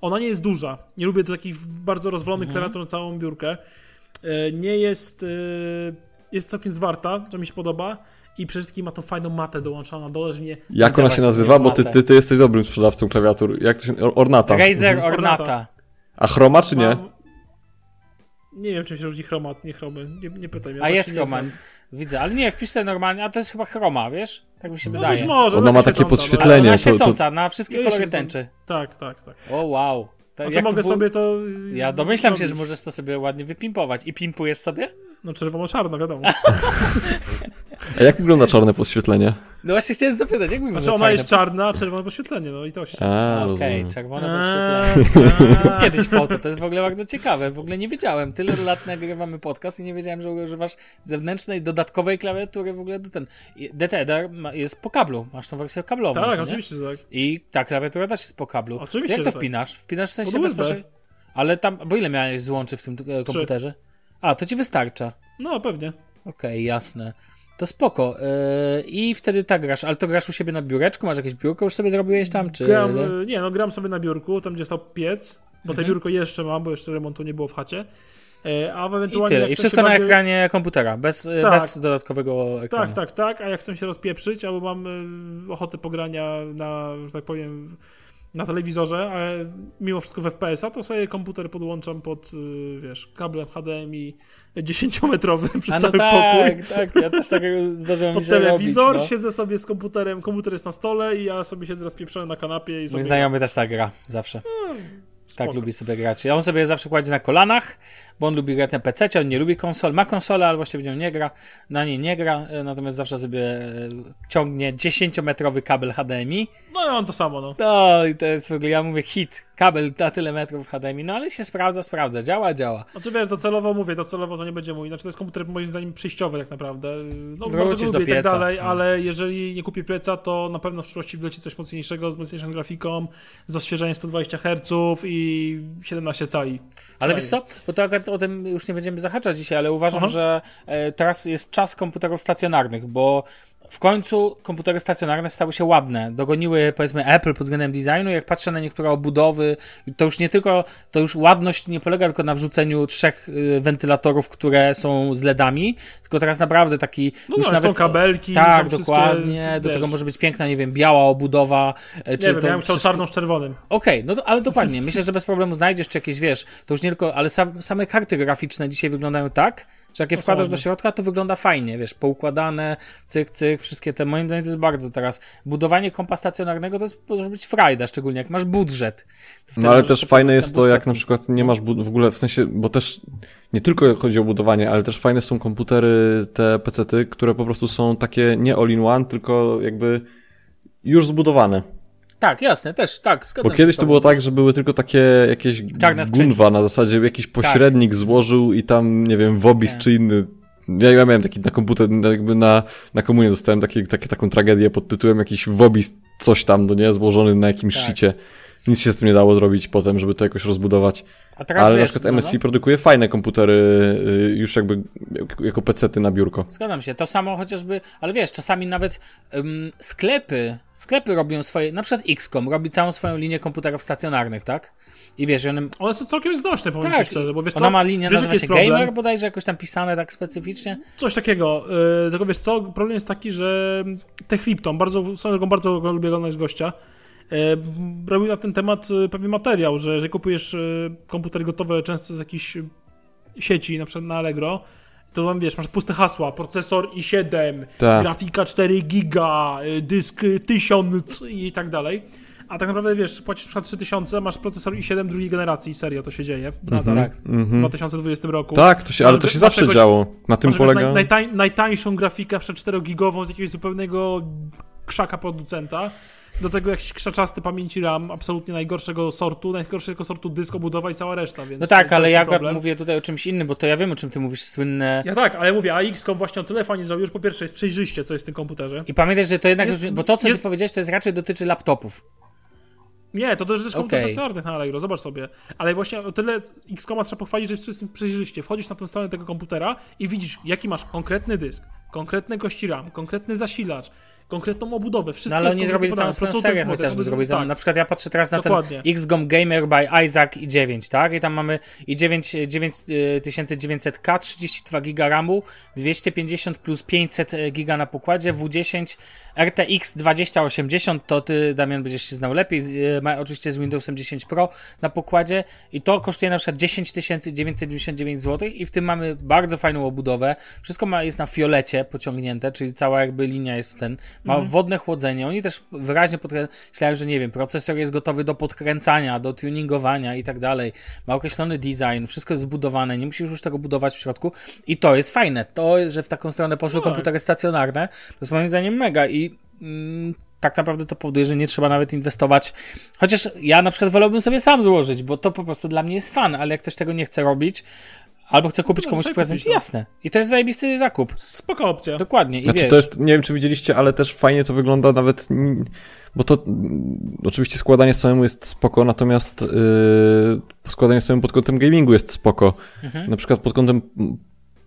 Ona nie jest duża. Nie lubię takich bardzo rozwalonych Mhm. klawiatur na całą biurkę. E, Nie jest... Jest całkiem zwarta, co mi się podoba. I przede wszystkim ma tą fajną matę dołączoną na dole, że mnie... Jak ona się nazywa? Bo ty, ty, ty jesteś dobrym sprzedawcą klawiatur. Jak to się... Or- Ornata. Razer Mhm. Ornata. A chroma czy nie? Mam- Nie wiem, czym się różni chromat, nie chromy. Nie, nie pytaj mnie. A tak jest chroma. Widzę, ale nie, wpisz sobie normalnie, a to jest chyba chroma, wiesz? Tak mi się No wydaje. być może. Ona no ma takie świecąca, podświetlenie. Ona to- to- świecąca, na wszystkie Ja kolory tęczy. Tak, tak, tak. O, wow. To A to mogę było- sobie to... Ja z- domyślam się, że zrobić? możesz to sobie ładnie wypimpować. I pimpujesz sobie? No czerwono-czarno, wiadomo. A jak wygląda czarne podświetlenie? No właśnie chciałem zapytać, jak wygląda Znaczy ona czarne- jest czarna, a czerwone podświetlenie, no i to się. A, Okej, rozumiem. czerwone podświetlenie. Kiedyś foto, to jest w ogóle bardzo ciekawe. W ogóle nie wiedziałem. Tyle lat nagrywamy podcast i nie wiedziałem, że używasz zewnętrznej, dodatkowej klawiatury w ogóle do ten. I DTD ma- jest po kablu. Masz tą wersję kablową. Tak, nie? oczywiście, że tak. I ta klawiatura też jest po kablu. Oczywiście, Jak że to tak. wpinasz? Wpinasz w sensie Pod USB. bezpośrednio. Ale tam, bo ile miałeś złączy w tym e, komputerze? A, to ci wystarcza. No, pewnie. Okej, jasne. To spoko. Yy, I wtedy tak grasz, ale to grasz u siebie na biureczku? Masz jakieś biurko już sobie zrobiłeś tam, czy... Gram, e, nie, no gram sobie na biurku, tam gdzie stał piec, bo Mhm. te biurko jeszcze mam, bo jeszcze remontu nie było w chacie. E, A w I ewentualnie tyle. I wszystko na bardziej- ekranie komputera, bez, Tak. bez dodatkowego ekranu. Tak, tak, tak, a jak chcę się rozpieprzyć, albo mam ochotę pogrania na, że tak powiem, na telewizorze, ale mimo wszystko w FPS-a, to sobie komputer podłączam pod, e, wiesz, kablem HDMI 10-metrowym przez A no cały tak, pokój. tak, ja też takiego zdarzyło Pod telewizor, robić, no. siedzę sobie z komputerem, komputer jest na stole i ja sobie siedzę rozpieprzony na kanapie i sobie... Mój znajomy też tak gra, zawsze. Tak spoko. lubi sobie grać. Ja on sobie zawsze kładzie na kolanach, bo on lubi grać na PC, on nie lubi konsol. Ma konsolę, ale właściwie w nią nie gra. Na niej nie gra, e, natomiast zawsze sobie e, ciągnie 10-metrowy kabel HDMI. No ja mam to samo, no. No i to jest w ogóle, ja mówię hit, kabel na tyle metrów HDMI, no ale się sprawdza, sprawdza, działa, działa. Znaczy wiesz, docelowo mówię, docelowo to nie będzie mój. Znaczy to jest komputer moim zdaniem przejściowy tak naprawdę. No Wrócisz bardzo lubię i tak dalej, No. ale jeżeli nie kupię pleca, to na pewno w przyszłości wleci coś mocniejszego, z mocniejszą grafiką, z odświeżeniem 120 Hz i 17 cali. Ale wiesz co, bo to akurat o tym już nie będziemy zahaczać dzisiaj, ale uważam, Aha. że e, teraz jest czas komputerów stacjonarnych, bo w końcu komputery stacjonarne stały się ładne. Dogoniły powiedzmy Apple pod względem designu. Jak patrzę na niektóre obudowy, to już nie tylko, to już ładność nie polega tylko na wrzuceniu trzech y, wentylatorów, które są z LEDami, tylko teraz naprawdę taki No, już no, nawet są kabelki, Tak, są wszystkie, dokładnie. Do wiesz, tego może być piękna, nie wiem, biała obudowa. e, Nie czy wiem, to ja bym chciał wszystko- czarną z czerwonym. Okej, no to, ale dokładnie. Myślę, że bez problemu znajdziesz czy jakieś, wiesz, to już nie tylko, ale sam, same karty graficzne dzisiaj wyglądają tak, że jak je wkładasz do środka, to wygląda fajnie, wiesz, poukładane, cyk, cyk, wszystkie te, moim zdaniem to jest bardzo teraz, budowanie kompa stacjonarnego to jest, może być frajda, szczególnie jak masz budżet. No ale też fajne jest to, jak na przykład nie masz w ogóle, w sensie, bo też nie tylko chodzi o budowanie, ale też fajne są komputery, te PC-ty, które po prostu są takie nie all-in-one, tylko jakby już zbudowane. Tak, jasne, też, tak, Bo kiedyś to było tak, że były tylko takie jakieś gunwa na zasadzie, jakiś pośrednik złożył i tam, nie wiem, Wobis Tak. czy inny. Ja, ja miałem taki na komputer, jakby na, na komunie dostałem taki, takie, taką tragedię pod tytułem jakiś Wobis coś tam, no nie, złożony na jakimś Tak. Nic się z tym nie dało zrobić potem, żeby to jakoś rozbudować. A teraz Ale na wiesz, przykład no, MSI no. produkuje fajne komputery y, już jakby jako- PC-ty na biurko. Zgadzam się. To samo chociażby, ale wiesz, czasami nawet ym, sklepy, sklepy robią swoje, na przykład XCOM robi całą swoją linię komputerów stacjonarnych, tak? I wiesz, one, One są całkiem znośne, powiem tak, ci szczerze, bo wiesz ona co, ma linię, wiesz, nazywa się jest problem? Gamer bodajże, jakoś tam pisane tak specyficznie. Coś takiego. Yy, tylko wiesz co, problem jest taki, że Techlipton, bardzo, bardzo lubię oglądać gościa, robił na ten temat yy, pewien materiał, że jeżeli kupujesz yy, komputery gotowe często z jakichś yy, sieci, na przykład na Allegro, to tam wiesz, masz puste hasła, procesor i7, Tak. grafika 4 giga, dysk y, 1000 i tak dalej. A tak naprawdę wiesz, płacisz na przykład 3000, masz procesor i7 drugiej generacji, serio to się dzieje. Nadal. Tak. W 2020 roku. Tak, to się, ale to się zawsze czegoś- działo. Na tym polega... Naj, najtań, najtańszą grafikę, przed 4-gigową z jakiegoś zupełnego krzaka producenta. Do tego jakiś krzaczasty pamięci RAM, absolutnie najgorszego sortu, najgorszego sortu dysk, obudowa i cała reszta, więc No tak, ale jest ja problem. mówię tutaj o czymś innym, bo to ja wiem, o czym ty mówisz, słynne... Ja tak, ale mówię, a XCOM właśnie o tyle fajnie zrobił, że po pierwsze jest przejrzyście, co jest w tym komputerze. I pamiętaj, że to jednak, Jest- bo to, co jest- ty powiedziałeś, to jest raczej dotyczy laptopów. Nie, to też też komputer stacjonarny na Allegro, zobacz sobie. Ale właśnie o tyle XCOMa trzeba pochwalić, że jest wszystkim przejrzyście. Wchodzisz na tę stronę tego komputera i widzisz, jaki masz konkretny dysk, konkretne kości RAM, konkretny zasilacz, konkretną obudowę, wszystko No ale oni zrobili całą swoją serię chociażby zrobili tak. Na przykład ja patrzę teraz na Dokładnie. ten XGOM Gamer by Isaac i 9, tak? I tam mamy i 9, 9900K, 32 giga RAMu, 250 plus 500 giga na pokładzie, W10 RTX 2080, to ty Damian będziesz się znał lepiej, e, ma oczywiście z Windowsem 10 Pro na pokładzie i to kosztuje na przykład 10 999 zł i w tym mamy bardzo fajną obudowę. Wszystko ma, jest na fiolecie pociągnięte, czyli cała jakby linia jest ten, ma wodne chłodzenie. Oni też wyraźnie podkreślają, że nie wiem, procesor jest gotowy do podkręcania, do tuningowania i tak dalej. Ma określony design, wszystko jest zbudowane, nie musisz już tego budować w środku i to jest fajne. To, że w taką stronę poszły Tak. komputery stacjonarne, to jest moim zdaniem mega i mm, tak naprawdę to powoduje, że nie trzeba nawet inwestować. Chociaż ja na przykład wolałbym sobie sam złożyć, bo to po prostu dla mnie jest fan, ale jak ktoś tego nie chce robić, albo chce kupić No, komuś prezent, kupić, no. jasne. I to jest zajebisty zakup. Spoko opcja. Dokładnie. I Znaczy wiesz, to jest, nie wiem czy widzieliście, ale też fajnie to wygląda nawet, mm, bo to mm, oczywiście składanie samemu jest spoko, natomiast yy, składanie samemu pod kątem gamingu jest spoko. Mhm. Na przykład pod kątem mm,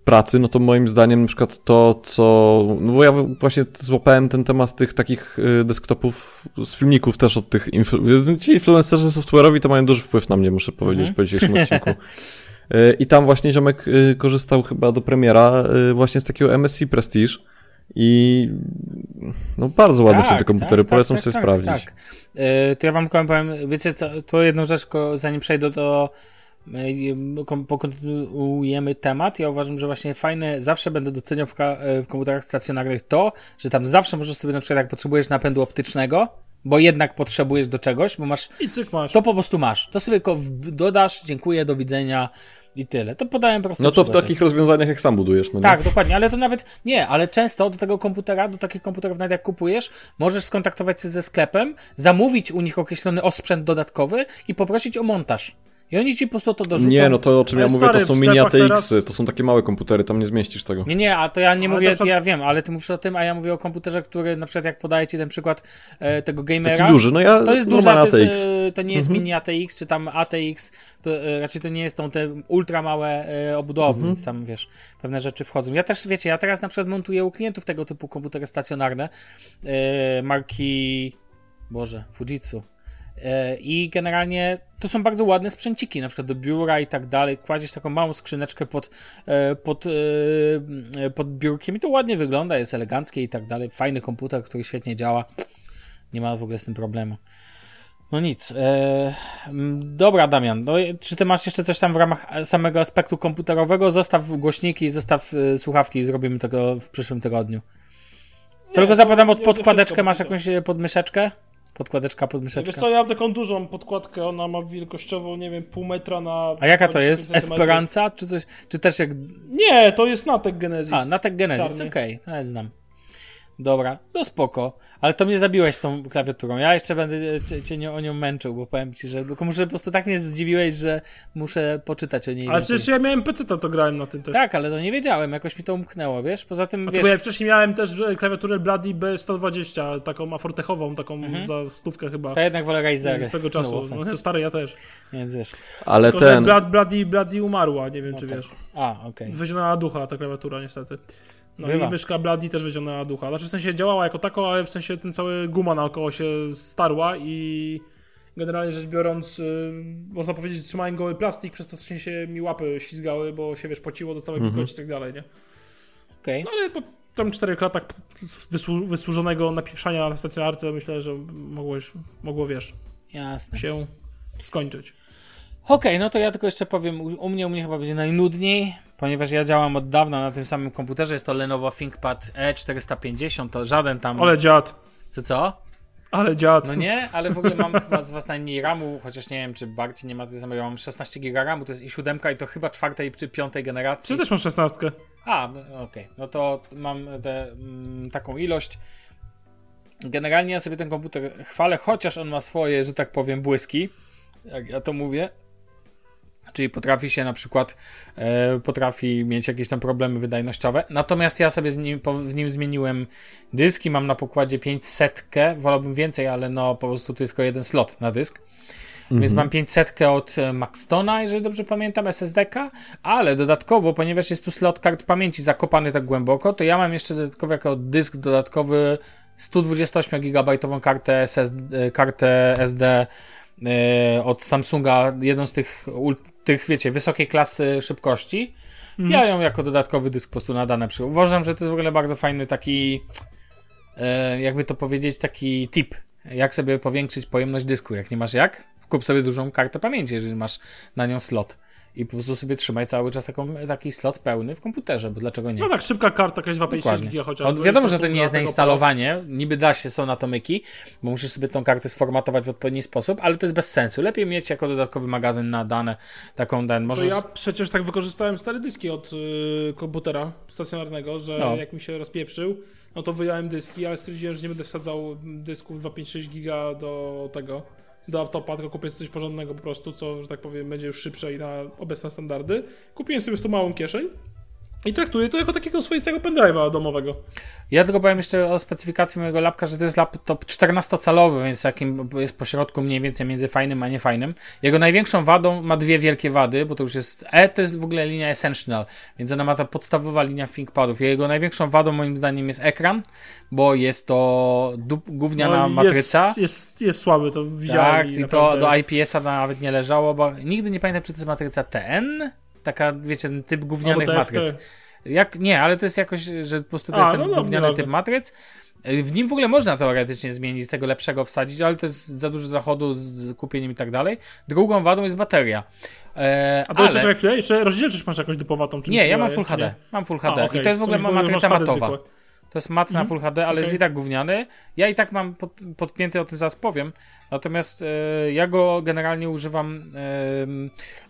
pracy, no to moim zdaniem na przykład to, co, no bo ja właśnie złapałem ten temat tych takich y, desktopów z filmików też od tych, influ- ci influencerzy software'owi to mają duży wpływ na mnie, muszę powiedzieć Mhm. w dzisiejszym odcinku. Y, I tam właśnie ziomek y, korzystał chyba do premiera właśnie z takiego MSI Prestige i no bardzo ładne są te komputery, polecam sobie sprawdzić. Tak. E, to ja wam powiem, wiecie co, to jedną rzecz, zanim przejdę do kom- pokontynuujemy temat, ja uważam, że właśnie fajne, zawsze będę doceniał w, ka- e, w komputerach stacjonarnych to, że tam zawsze możesz sobie na przykład jak potrzebujesz napędu optycznego, bo jednak potrzebujesz do czegoś, bo masz I cyk masz. to po prostu masz. To sobie tylko w- dodasz, dziękuję, do widzenia i tyle. To podałem po prostu No to w takich rozwiązaniach jak sam budujesz, no nie? Tak, dokładnie, ale to nawet nie, ale często do tego komputera, do takich komputerów nawet jak kupujesz, możesz skontaktować się ze sklepem, zamówić u nich określony osprzęt dodatkowy i poprosić o montaż. I oni ci po prostu to dorzucą. Nie, no to o czym Ale ja mówię, stary, to są w mini sklepach ATX, teraz- to są takie małe komputery, tam nie zmieścisz tego. Nie, nie, a to ja nie Ale mówię, to są- ja wiem, ale ty mówisz o tym, a ja mówię o komputerze, który na przykład jak podaję ci ten przykład e, tego gamera. Taki duży, no ja To jest duża, normalny to, ATX. jest, to nie jest Mhm. mini ATX, czy tam ATX, to e, raczej to nie jest tą te ultra małe e, obudowy, Mhm. więc tam wiesz, pewne rzeczy wchodzą. Ja też, wiecie, ja teraz na przykład montuję u klientów tego typu komputery stacjonarne e, marki, Boże, Fujitsu. E, I generalnie to są bardzo ładne sprzęciki, na przykład do biura i tak dalej. Kładziesz taką małą skrzyneczkę pod, e, pod, e, pod biurkiem i to ładnie wygląda, jest eleganckie i tak dalej. Fajny komputer, który świetnie działa. Nie ma w ogóle z tym problemu. No nic. Dobra, Damian, no, czy ty masz jeszcze coś tam w ramach samego aspektu komputerowego? Zostaw głośniki, zostaw słuchawki i zrobimy tego w przyszłym tygodniu. Tylko zapytam od podkładeczkę, masz jakąś podmyszeczkę? Podkładeczka, podmyszeczka. Wiesz co, ja mam taką dużą podkładkę, ona ma wielkościowo, nie wiem, pół metra na... A jaka to 25 jest? centymetrów. Esperanza? Czy coś? Czy też jak. Nie, to jest Natek Genesis. A, Natek Genesis, okej, nawet znam. Dobra, no spoko. Ale to mnie zabiłeś z tą klawiaturą. Ja jeszcze będę cię, cię nie, o nią męczył, bo powiem ci, że tylko muszę po prostu tak mnie zdziwiłeś, że muszę poczytać o niej. Ale więcej. przecież ja miałem PC, to grałem na tym też. Tak, ale to nie wiedziałem, jakoś mi to umknęło, wiesz? Poza tym, Znaczy, wiesz, bo ja wcześniej miałem też e, klawiaturę Bloody B120, taką afortechową, taką Mhm. za stówkę chyba. to jednak wolę Razery. Z tego czasu. No, No, stary, ja też. Więc wiesz. Ale Tylko, ten, Blood, Bloody, Bloody umarła, nie wiem czy tak. wiesz. A, okej. Wyzionęła ducha ta klawiatura niestety. No Bywa. i myszka Bloody też wyzionęła ducha. Znaczy w sensie działała jako tako, ale w sensie ten cały guma naokoło się starła i, generalnie rzecz biorąc, y, można powiedzieć, trzymałem goły plastik, przez to strasznie się mi łapy ślizgały, bo się wiesz, pociło, dostałem Mhm. wilgoci i tak dalej, nie? Okej. No ale po tam czterech latach wysłu- wysłużonego napieprzania na stacjonarce myślę, że mogło, już, mogło wiesz, Jasne. się skończyć. Okej, no to ja tylko jeszcze powiem, u mnie u mnie chyba będzie najnudniej, ponieważ ja działam od dawna na tym samym komputerze, jest to Lenovo ThinkPad E450, to żaden tam... Ale dziad, Co, co? ale dziad. No nie, ale w ogóle mam chyba z was najmniej RAMu, chociaż nie wiem, czy Barci nie ma tyle samego, ja mam 16 GB RAMu, to jest i siódemka i to chyba czwartej czy piątej generacji. Czy też masz szesnastkę? A, no, okej, no to mam tę, mm, taką ilość. Generalnie ja sobie ten komputer chwalę, chociaż on ma swoje, że tak powiem, błyski, jak ja to mówię. Czyli potrafi się na przykład, e, potrafi mieć jakieś tam problemy wydajnościowe. Natomiast ja sobie z nim, po, w nim zmieniłem dyski, mam na pokładzie 500, wolałbym więcej, ale no po prostu tu jest tylko jeden slot na dysk. Więc mam 500 od e, Maxtona, jeżeli dobrze pamiętam, SSD-ka, ale dodatkowo, ponieważ jest tu slot kart pamięci zakopany tak głęboko, to ja mam jeszcze dodatkowo jako dysk dodatkowy 128 GB kartę, SSD, kartę SD e, od Samsunga, jedną z tych, ul- tych, wiecie, wysokiej klasy szybkości. Ja ją jako dodatkowy dysk po prostu na dane przy. Uważam, że to jest w ogóle bardzo fajny taki, e, jakby to powiedzieć, taki tip. Jak sobie powiększyć pojemność dysku, jak nie masz jak? Kup sobie dużą kartę pamięci, jeżeli masz na nią slot. I po prostu sobie trzymaj cały czas taką, taki slot pełny w komputerze, bo dlaczego nie? No tak, szybka karta, jakaś 256 Dokładnie. giga chociaż. On, to wiadomo, że to nie jest na instalowanie, niby da się, są na to myki, bo musisz sobie tą kartę sformatować w odpowiedni sposób, ale to jest bez sensu. Lepiej mieć jako dodatkowy magazyn na dane taką To możesz... ja przecież tak wykorzystałem stare dyski od y, komputera stacjonarnego, że No. jak mi się rozpieprzył, no to wyjąłem dyski, ale stwierdziłem, że nie będę wsadzał dysków 256 giga do tego, do laptopa, tylko kupię coś porządnego po prostu, co, że tak powiem, będzie już szybsze i na obecne standardy. Kupiłem sobie z tą małą kieszeń i traktuję to jako takiego swoistego pendrive'a domowego. Ja tylko powiem jeszcze o specyfikacji mojego lapka, że to jest laptop 14-calowy, więc jakim jest pośrodku mniej więcej między fajnym a niefajnym. Jego największą wadą ma dwie wielkie wady, bo to już jest E, to jest w ogóle linia Essential, więc ona ma ta podstawowa linia ThinkPadów. Jego największą wadą moim zdaniem jest ekran, bo jest to gówniana No, matryca. Jest, jest, jest słaby, to widziałem. Tak, i i to do IPS-a nawet nie leżało, bo nigdy nie pamiętam, czy to jest matryca TN, taka, wiecie, ten typ gównianych Albo TFT. matryc. Jak, nie, ale to jest jakoś, że po prostu to A, jest ten no, no, gówniany typ matryc. W nim w ogóle można teoretycznie zmienić, z tego lepszego wsadzić, ale to jest za dużo zachodu z kupieniem i tak dalej. Drugą wadą jest bateria. E, A to ale... jeszcze, chwilę, jeszcze rozdzielczysz masz jakąś dupowatą? Czy Nie, ja mam Full HD. nie? Mam Full A, HD. okej. I to jest w ogóle że matryca matowa. zwykłe. To jest mat na Mhm. Full HD, ale Okej. jest i tak gówniany. Ja i tak mam pod, podpięty, o tym zaraz powiem. Natomiast e, ja go generalnie używam. E,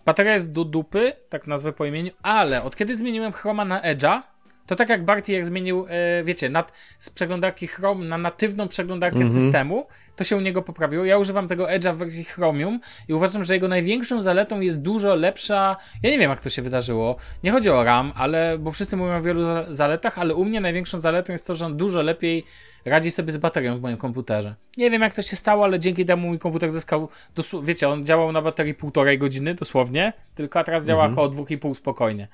bateria jest do dupy, tak nazwę po imieniu, ale od kiedy zmieniłem Chroma na Edge'a, to tak jak Barty jak zmienił, e, wiecie, nad, z przeglądarki Chrome na natywną przeglądarkę systemu, to się u niego poprawiło. Ja używam tego Edge'a w wersji Chromium i uważam, że jego największą zaletą jest dużo lepsza. Ja nie wiem, jak to się wydarzyło. Nie chodzi o RAM, ale bo wszyscy mówią o wielu za- zaletach, ale u mnie największą zaletą jest to, że on dużo lepiej radzi sobie z baterią w moim komputerze. Nie wiem, jak to się stało, ale dzięki temu mój komputer zyskał. Wiecie, on działał na baterii półtorej godziny dosłownie, tylko a teraz działa około dwóch i pół spokojnie.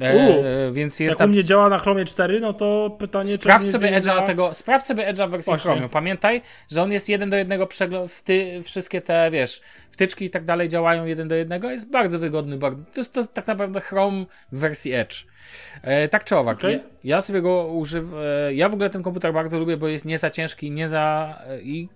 E, U. więc jest Jak tam u mnie działa na Chromie 4, no to pytanie, Sprawdź sobie Edge'a na... tego, sprawdź sobie Edge'a w wersji Właśnie. Chromium. Pamiętaj, że on jest jeden do jednego przegląd, wty, wszystkie te, wiesz, wtyczki i tak dalej działają jeden do jednego. Jest bardzo wygodny, bardzo. To jest to tak naprawdę Chrome w wersji Edge. E, tak czy owak, Okej. ja, ja sobie go używam, e, ja w ogóle ten komputer bardzo lubię, bo jest nie za ciężki, nie za, e, i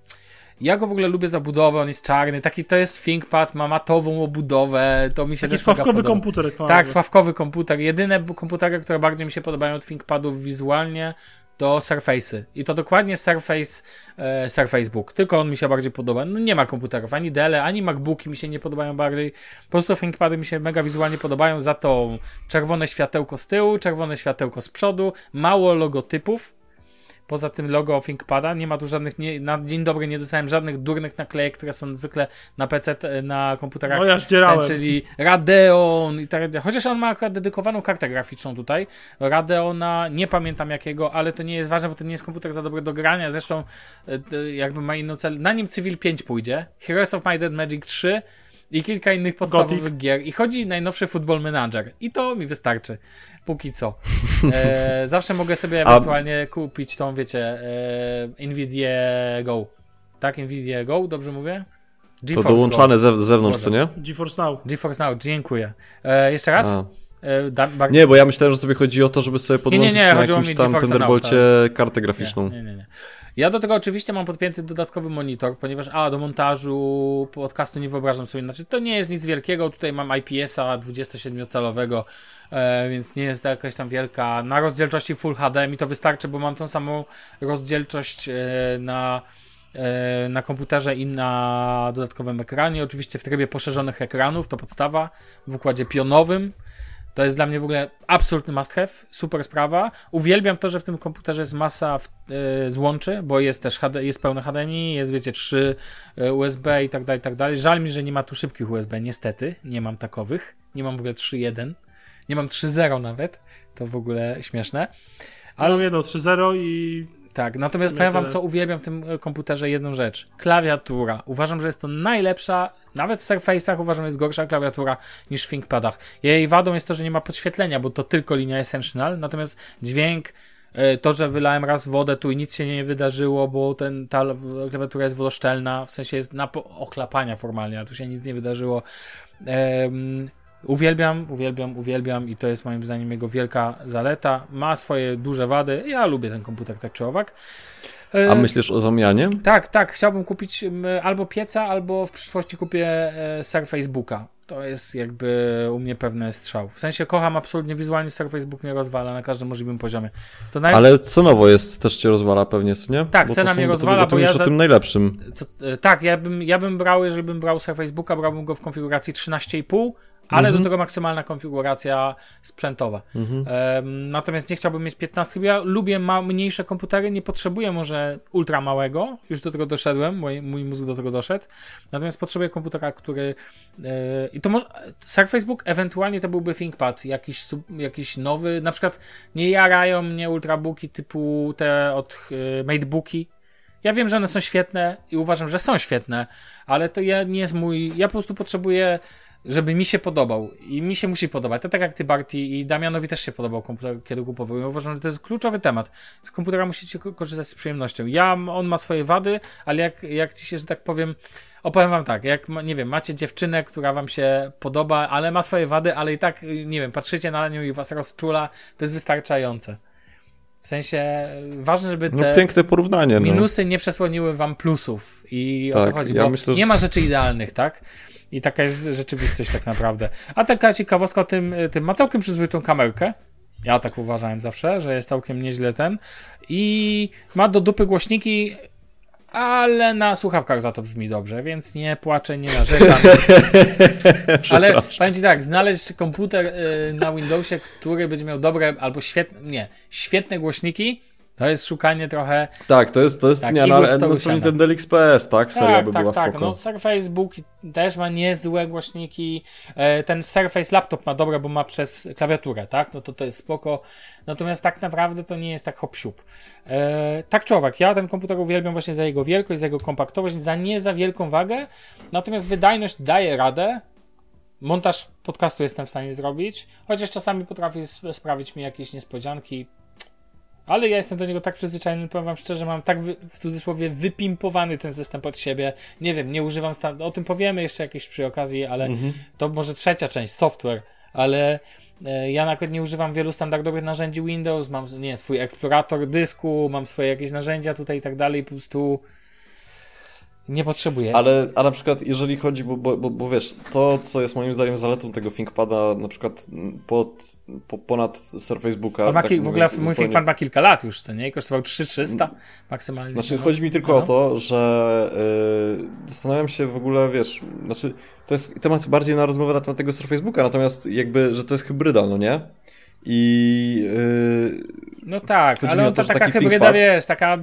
ja go w ogóle lubię za budowę, on jest czarny, taki to jest ThinkPad, ma matową obudowę, to mi się Taki też sławkowy komputer. to Tak, sławkowy komputer. Jedyne komputery, które bardziej mi się podobają od ThinkPadów wizualnie, to Surface'y. I to dokładnie Surface, e, Surface Book. Tylko on mi się bardziej podoba. No nie ma komputerów, ani Dell, ani MacBooki mi się nie podobają bardziej. Po prostu ThinkPady mi się mega wizualnie podobają. Za to czerwone światełko z tyłu, czerwone światełko z przodu, mało logotypów. Poza tym logo ThinkPada nie ma tu żadnych, nie, na dzień dobry nie dostałem żadnych durnych naklejek, które są zwykle na PC, na komputerach No ja zdzierałem. E, czyli Radeon i tak dalej. Chociaż on ma akurat dedykowaną kartę graficzną tutaj. Radeona, nie pamiętam jakiego, ale to nie jest ważne, bo to nie jest komputer za dobry do grania. Zresztą e, jakby ma inną cel. Na nim Civil 5 pójdzie. Heroes of Might and Magic 3 i kilka innych podstawowych Gothic. gier. I chodzi najnowszy Football Manager. I to mi wystarczy. Póki co. E, zawsze mogę sobie A- ewentualnie kupić tą, wiecie, e, Nvidia Go. Tak, Nvidia Go, dobrze mówię? To GeForce dołączane Go. ze, zewnątrz, co nie? GeForce Now. GeForce Now, dziękuję. E, jeszcze raz? A. E, da, Nie, bo ja myślałem, że sobie chodzi o to, żeby sobie podłączyć nie, na chodziło jakimś mi tam Thunderbolcie Now, kartę graficzną. Nie, nie, nie. Ja do tego oczywiście mam podpięty dodatkowy monitor, ponieważ a, do montażu podcastu nie wyobrażam sobie, znaczy to nie jest nic wielkiego, tutaj mam IPS-a 27-calowego, e, więc nie jest to jakaś tam wielka, na rozdzielczości Full HD mi to wystarczy, bo mam tą samą rozdzielczość e, na e, na komputerze i na dodatkowym ekranie, oczywiście w trybie poszerzonych ekranów, to podstawa, w układzie pionowym, to jest dla mnie w ogóle absolutny must have, super sprawa. Uwielbiam to, że w tym komputerze jest masa w, e, złączy, bo jest też HD, jest pełne HDMI, jest wiecie 3 e, USB i tak dalej, i tak dalej. Żal mi, że nie ma tu szybkich USB, niestety, nie mam takowych. Nie mam w ogóle 3.1, nie mam 3.0 nawet, to w ogóle śmieszne. Ale mam jedno 3.0 i Tak, natomiast powiem wam, co uwielbiam w tym e, komputerze, jedną rzecz. Klawiatura. Uważam, że jest to najlepsza, nawet w Surface'ach uważam, że jest gorsza klawiatura niż w ThinkPadach. Jej wadą jest to, że nie ma podświetlenia, bo to tylko linia Essential, natomiast dźwięk, e, to, że wylałem raz wodę tu i nic się nie wydarzyło, bo ten, ta klawiatura jest wodoszczelna, w sensie jest na ochlapania formalnie, a tu się nic nie wydarzyło. Em, Uwielbiam, uwielbiam, uwielbiam i to jest moim zdaniem jego wielka zaleta. Ma swoje duże wady. Ja lubię ten komputer tak czy owak. E, A myślisz o zamianie? Tak, tak. Chciałbym kupić albo pieca, albo w przyszłości kupię e, Surface Booka. To jest jakby u mnie pewny strzał. W sensie kocham absolutnie wizualnie Surface Book mnie rozwala na każdym możliwym poziomie. Naj... Ale cenowo jest, też cię rozwala pewnie, nie? Tak, Bo cena mnie rozwala, to bo ja za- o tym najlepszym. Co, e, tak, ja bym, ja bym brał, jeżeli bym brał Surface Booka, brałbym go w konfiguracji 13,5, ale Mhm. do tego maksymalna konfiguracja sprzętowa. Em, natomiast nie chciałbym mieć 15, bo ja lubię ma, mniejsze komputery, nie potrzebuję może ultra małego, już do tego doszedłem, mój, mój mózg do tego doszedł, natomiast potrzebuję komputera, który e, i to może, Surface Book ewentualnie to byłby ThinkPad, jakiś, sub, jakiś nowy, na przykład nie jarają mnie ultrabooki typu te od e, Matebooki, ja wiem, że one są świetne i uważam, że są świetne, ale to ja nie jest mój. Ja po prostu potrzebuję, żeby mi się podobał. I mi się musi podobać. To tak jak ty, Barty, i Damianowi też się podobał komputer, kiedy kupował. Ja uważam, że to jest kluczowy temat. Z komputera musicie ko- korzystać z przyjemnością. Ja, on ma swoje wady, ale jak, jak ci się, że tak powiem. Opowiem wam tak, jak, nie wiem, macie dziewczynę, która wam się podoba, ale ma swoje wady, ale i tak, nie wiem, patrzycie na nią i was rozczula, to jest wystarczające. W sensie, ważne, żeby No te piękne porównanie, no. minusy nie przesłoniły wam plusów i o Tak, to chodzi, ja bo myślę, że- nie ma rzeczy idealnych, tak? I taka jest rzeczywistość tak naprawdę. A taka ciekawostka o tym, tym ma całkiem przyzwoitą kamerkę. Ja tak uważałem zawsze, że jest całkiem nieźle ten. I ma do dupy głośniki, ale na słuchawkach za to brzmi dobrze, więc nie płaczę, nie narzekam. ale powiem ci tak, znaleźć komputer y, na Windowsie, który będzie miał dobre albo świetne, nie, świetne głośniki, to jest szukanie trochę Tak, to jest, to jest, Tak, nie, no, ale no, Dell XPS, tak? Seria by tak, była tak, spoko. No, Surface Book też ma niezłe głośniki. E, Ten Surface Laptop ma dobre, bo ma przez klawiaturę, tak? No to to jest spoko. Natomiast tak naprawdę to nie jest tak hop siup. E, tak czy owak, ja ten komputer uwielbiam właśnie za jego wielkość, za jego kompaktowość, za nie za wielką wagę. Natomiast wydajność daje radę. Montaż podcastu jestem w stanie zrobić, chociaż czasami potrafi sp- sprawić mi jakieś niespodzianki. Ale ja jestem do niego tak przyzwyczajony, powiem wam szczerze, mam tak wy, w cudzysłowie wypimpowany ten system pod siebie. Nie wiem, nie używam stan- o tym powiemy jeszcze jakieś przy okazji, ale to może trzecia część, software, ale e, ja nawet nie używam wielu standardowych narzędzi Windows, mam, nie swój eksplorator dysku, mam swoje jakieś narzędzia tutaj i tak dalej, po prostu nie potrzebuję. Ale, a na przykład jeżeli chodzi, bo, bo, bo, bo wiesz, to co jest moim zdaniem zaletą tego ThinkPada na przykład pod, po, ponad Surface Booka. Tak w ogóle mój ThinkPad ma kilka lat już, co nie? I kosztował 3300 maksymalnie. Znaczy No. chodzi mi tylko No. o to, że yy, zastanawiam się w ogóle, wiesz, znaczy to jest temat bardziej na rozmowę na temat tego Surface Booka, natomiast jakby, że to jest hybryda, no nie? I yy, No tak, ale to, że taka hybryda, ThinkPad- wiesz, taka...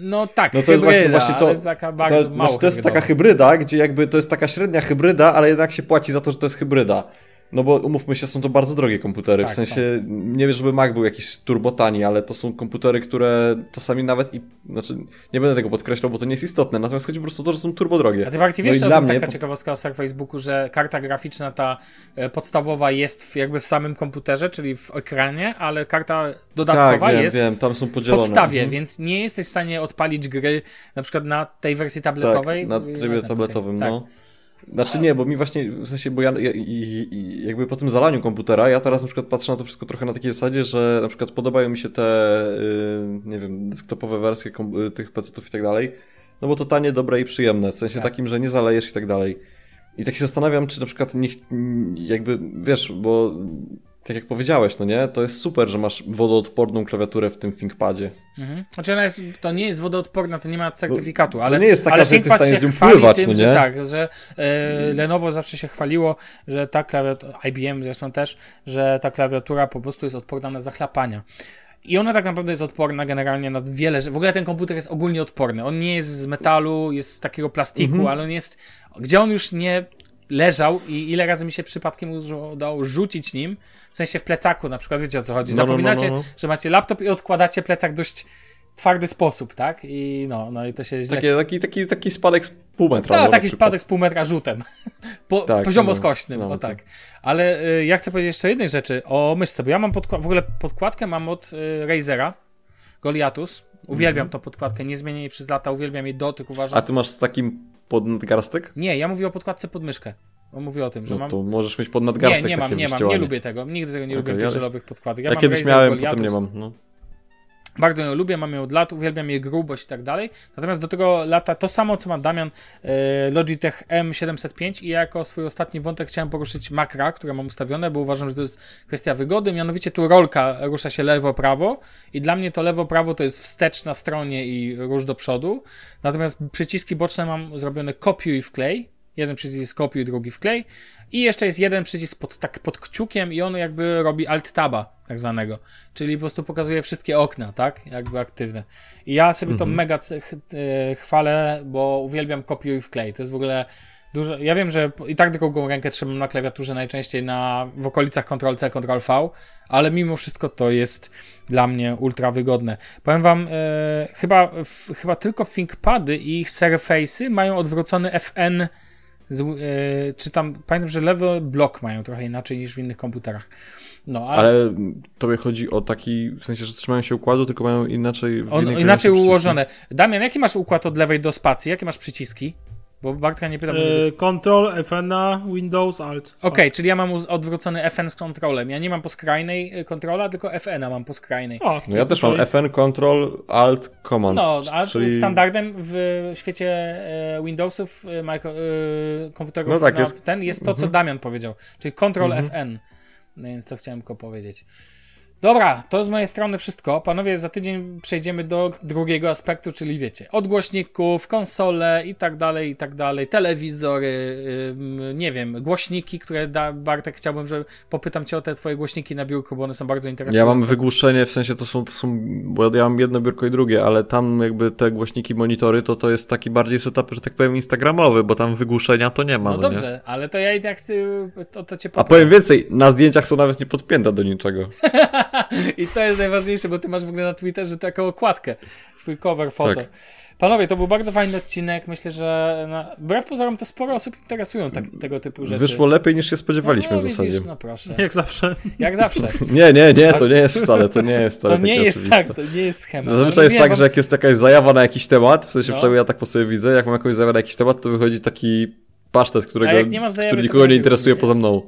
No tak, No to jest hybryda, właśnie- właśnie to- taka bardzo to, mało znaczy, to jest hybrydowa. taka hybryda, gdzie jakby to jest taka średnia hybryda, ale jednak się płaci za to, że to jest hybryda. No bo umówmy się, są to bardzo drogie komputery. Tak, w sensie, nie wiem, żeby Mac był jakiś turbo tani, ale to są komputery, które czasami nawet i. Znaczy, nie będę tego podkreślał, bo to nie jest istotne. Natomiast chodzi po prostu o to, że są turbo drogie. A ty bardziej No wiesz, że dla mnie taka ciekawostka o Facebooku, że karta graficzna ta e, podstawowa jest w, jakby w samym komputerze, czyli w ekranie, ale karta dodatkowa tak, wiem, jest wiem, tam są w podzielone. podstawie, Mhm. więc nie jesteś w stanie odpalić gry na przykład na tej wersji Tak, tabletowej. na I- trybie tak, tabletowym, tak. Znaczy nie, bo mi właśnie, w sensie, bo ja, ja i, i jakby po tym zalaniu komputera, ja teraz na przykład patrzę na to wszystko trochę na takiej zasadzie, że na przykład podobają mi się te, y, nie wiem, desktopowe wersje y, tych PC-ów i tak dalej, no bo to tanie, dobre i przyjemne, w sensie Tak. takim, że nie zalejesz i tak dalej. I tak się zastanawiam, czy na przykład nie, ch- jakby, wiesz, bo tak jak powiedziałeś, no nie, to jest super, że masz wodoodporną klawiaturę w tym ThinkPadzie. Mhm. Znaczy ona jest, to nie jest wodoodporna, to nie ma certyfikatu, ale nie jest taka, ale że jesteś w stanie z nią pływać, tym, no że nie? tak, że e, Lenovo zawsze się chwaliło, że ta klawiatura, IBM zresztą też, że ta klawiatura po prostu jest odporna na zachlapania. I ona tak naprawdę jest odporna generalnie na wiele rzeczy. W ogóle ten komputer jest ogólnie odporny. On nie jest z metalu, jest z takiego plastiku, Mhm. ale on jest. Gdzie on już nie leżał i ile razy mi się przypadkiem udało rzucić nim, w sensie w plecaku na przykład, wiecie o co chodzi. No, no, no, Zapominacie, no, no. że macie laptop i odkładacie plecak dość twardy sposób, tak? I no, no i to się źle... Takie, taki, taki, taki spadek z pół metra. No, no, taki spadek z pół metra rzutem. Po, Tak, poziomo no, no, o to- tak. Ale y, ja chcę powiedzieć jeszcze jednej rzeczy, o myszce, bo ja mam podkład, w ogóle podkładkę mam od y, Razera, Goliathus. Uwielbiam tą podkładkę, nie zmienię jej przez lata, uwielbiam jej dotyk, uważam. A ty masz z takim pod nadgarstek? Nie, ja mówię o podkładce pod myszkę. On mówi o tym, że No mam... to możesz mieć pod Nie, nadgarstek nie mam, takie nie mam, nie lubię tego. Nigdy tego nie Okej, lubię ja- tych żelowych podkładek. Ja, Ja mam kiedyś Razer miałem, Goliathus. potem nie mam. No. Bardzo ją lubię, mam ją od lat, uwielbiam jej grubość i tak dalej. Natomiast do tego lata to samo, co ma Damian, e, Logitech M705 i ja jako swój ostatni wątek chciałem poruszyć makra, które mam ustawione, bo uważam, że to jest kwestia wygody. Mianowicie tu rolka rusza się lewo-prawo i dla mnie to lewo-prawo to jest wstecz na stronie i rusz do przodu. Natomiast przyciski boczne mam zrobione kopiuj w klej. Jeden przycisk kopiuj, drugi w klej. I jeszcze jest jeden przycisk pod, tak pod kciukiem i on jakby robi alt-taba tak zwanego. Czyli po prostu pokazuje wszystkie okna, tak? Jakby aktywne. I ja sobie to mega c- ch- e, chwalę, bo uwielbiam kopiuj w klej. To jest w ogóle dużo. Ja wiem, że i tak drugą rękę trzymam na klawiaturze najczęściej na, w okolicach Ctrl-C, Ctrl-V, ale mimo wszystko to jest dla mnie ultra wygodne. Powiem wam, e, chyba, w, chyba tylko ThinkPady i ich Surface'y mają odwrócony FN z, e, czy tam, pamiętam, że lewy blok mają trochę inaczej niż w innych komputerach. No, ale, Ale tobie chodzi o taki, w sensie, że trzymają się układu, tylko mają inaczej... jednej inaczej ułożone. Damian, jaki masz układ od lewej do spacji? Jakie masz przyciski? Bo Bartka nie pytam. E, Control, FN, Windows, Alt. Okej, czyli ja mam odwrócony FN z kontrolem. Ja nie mam po skrajnej y, kontrola, tylko FN mam po skrajnej. O, No ja też mam FN, Control, Alt, Command. No, a czyli... standardem w świecie e, Windowsów, e, micro, e, komputerów No tak, na jest- ten jest to, co Damian powiedział, czyli Control FN. No więc to chciałem tylko powiedzieć. Dobra, to z mojej strony wszystko. Panowie, za tydzień przejdziemy do drugiego aspektu, czyli wiecie, od głośników, konsole i tak dalej, i tak dalej, telewizory, ym, nie wiem, głośniki, które da, Bartek chciałbym, że popytam cię o te twoje głośniki na biurku, bo one są bardzo interesujące. Ja mam wygłuszenie, w sensie to są, to są, bo ja mam jedno biurko i drugie, ale tam jakby te głośniki, monitory, to to jest taki bardziej setup, że tak powiem, instagramowy, bo tam wygłuszenia to nie ma, No no, dobrze, nie? ale to ja i tak to, to cię A poprawię. powiem więcej, na zdjęciach są nawet nie podpięte do niczego. I to jest najważniejsze, bo ty masz w ogóle na Twitterze taką okładkę, swój cover foto. Tak. Panowie, to był bardzo fajny odcinek. Myślę, że na... wbrew pozorom to sporo osób interesują tak, tego typu rzeczy. Wyszło lepiej niż się spodziewaliśmy no, w zasadzie. Widzisz, no proszę. Jak zawsze. Jak zawsze. Nie, nie, nie, to nie jest wcale, to nie jest wcale To nie jest oczywiste. tak, to nie jest schemat. Zazwyczaj jest nie, tak, bo- że jak jest jakaś zajawa na jakiś temat, w sensie No. przynajmniej ja tak po sobie widzę, jak mam jakąś zajawę na jakiś temat, to wychodzi taki pasztet, którego, zajawy, który nikogo nie interesuje poza mną.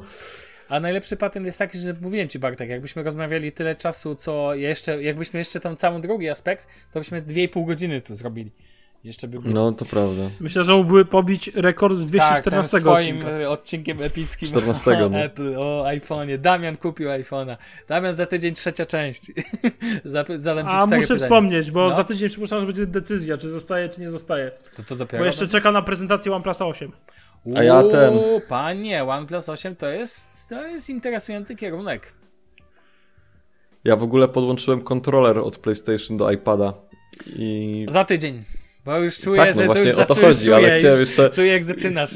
A najlepszy patent jest taki, że mówiłem ci Bartek, jakbyśmy rozmawiali tyle czasu, co jeszcze, jakbyśmy jeszcze tam cały drugi aspekt, to byśmy dwie i pół godziny tu zrobili. Jeszcze by było. No, to prawda. Myślę, że mógłby pobić rekord z Tak, 214 ten swoim odcinka. e, odcinkiem epickim 14, o no. Apple, o iPhone'ie. Damian kupił iPhone'a. Damian za tydzień trzecia część. Zadam ci A muszę pytania. wspomnieć, bo No. za tydzień przypuszczam, że będzie decyzja, czy zostaje, czy nie zostaje. To, to dopiero. Bo jeszcze czekam na prezentację OnePlus 8. A ja ten- Uuu, panie, OnePlus 8 to jest, to jest interesujący kierunek. Ja w ogóle podłączyłem kontroler od PlayStation do iPada i... Za tydzień. Bo już czuję, Tak, no że to właśnie już o to chodzi, ale czuję, chciałem już jeszcze- Czuję, jak zaczynasz.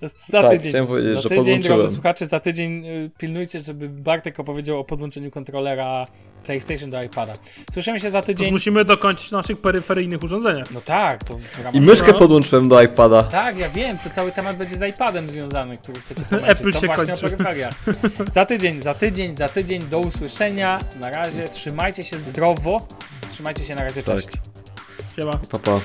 Za Tak, tydzień. powiedzieć, za że tydzień, drodzy słuchacze, za tydzień y, pilnujcie, żeby Bartek opowiedział o podłączeniu kontrolera PlayStation do iPada. Słyszymy się za To tydzień. musimy dokończyć naszych peryferyjnych urządzeniach. No tak, to. I myszkę No. podłączyłem do iPada. Tak, ja wiem, to cały temat będzie z iPadem związany, który chcecie. Apple to się właśnie kończy. Za tydzień, za tydzień, za tydzień, do usłyszenia. Na razie, trzymajcie się zdrowo. Trzymajcie się na razie, Tak. cześć. Siema. Pa, pa.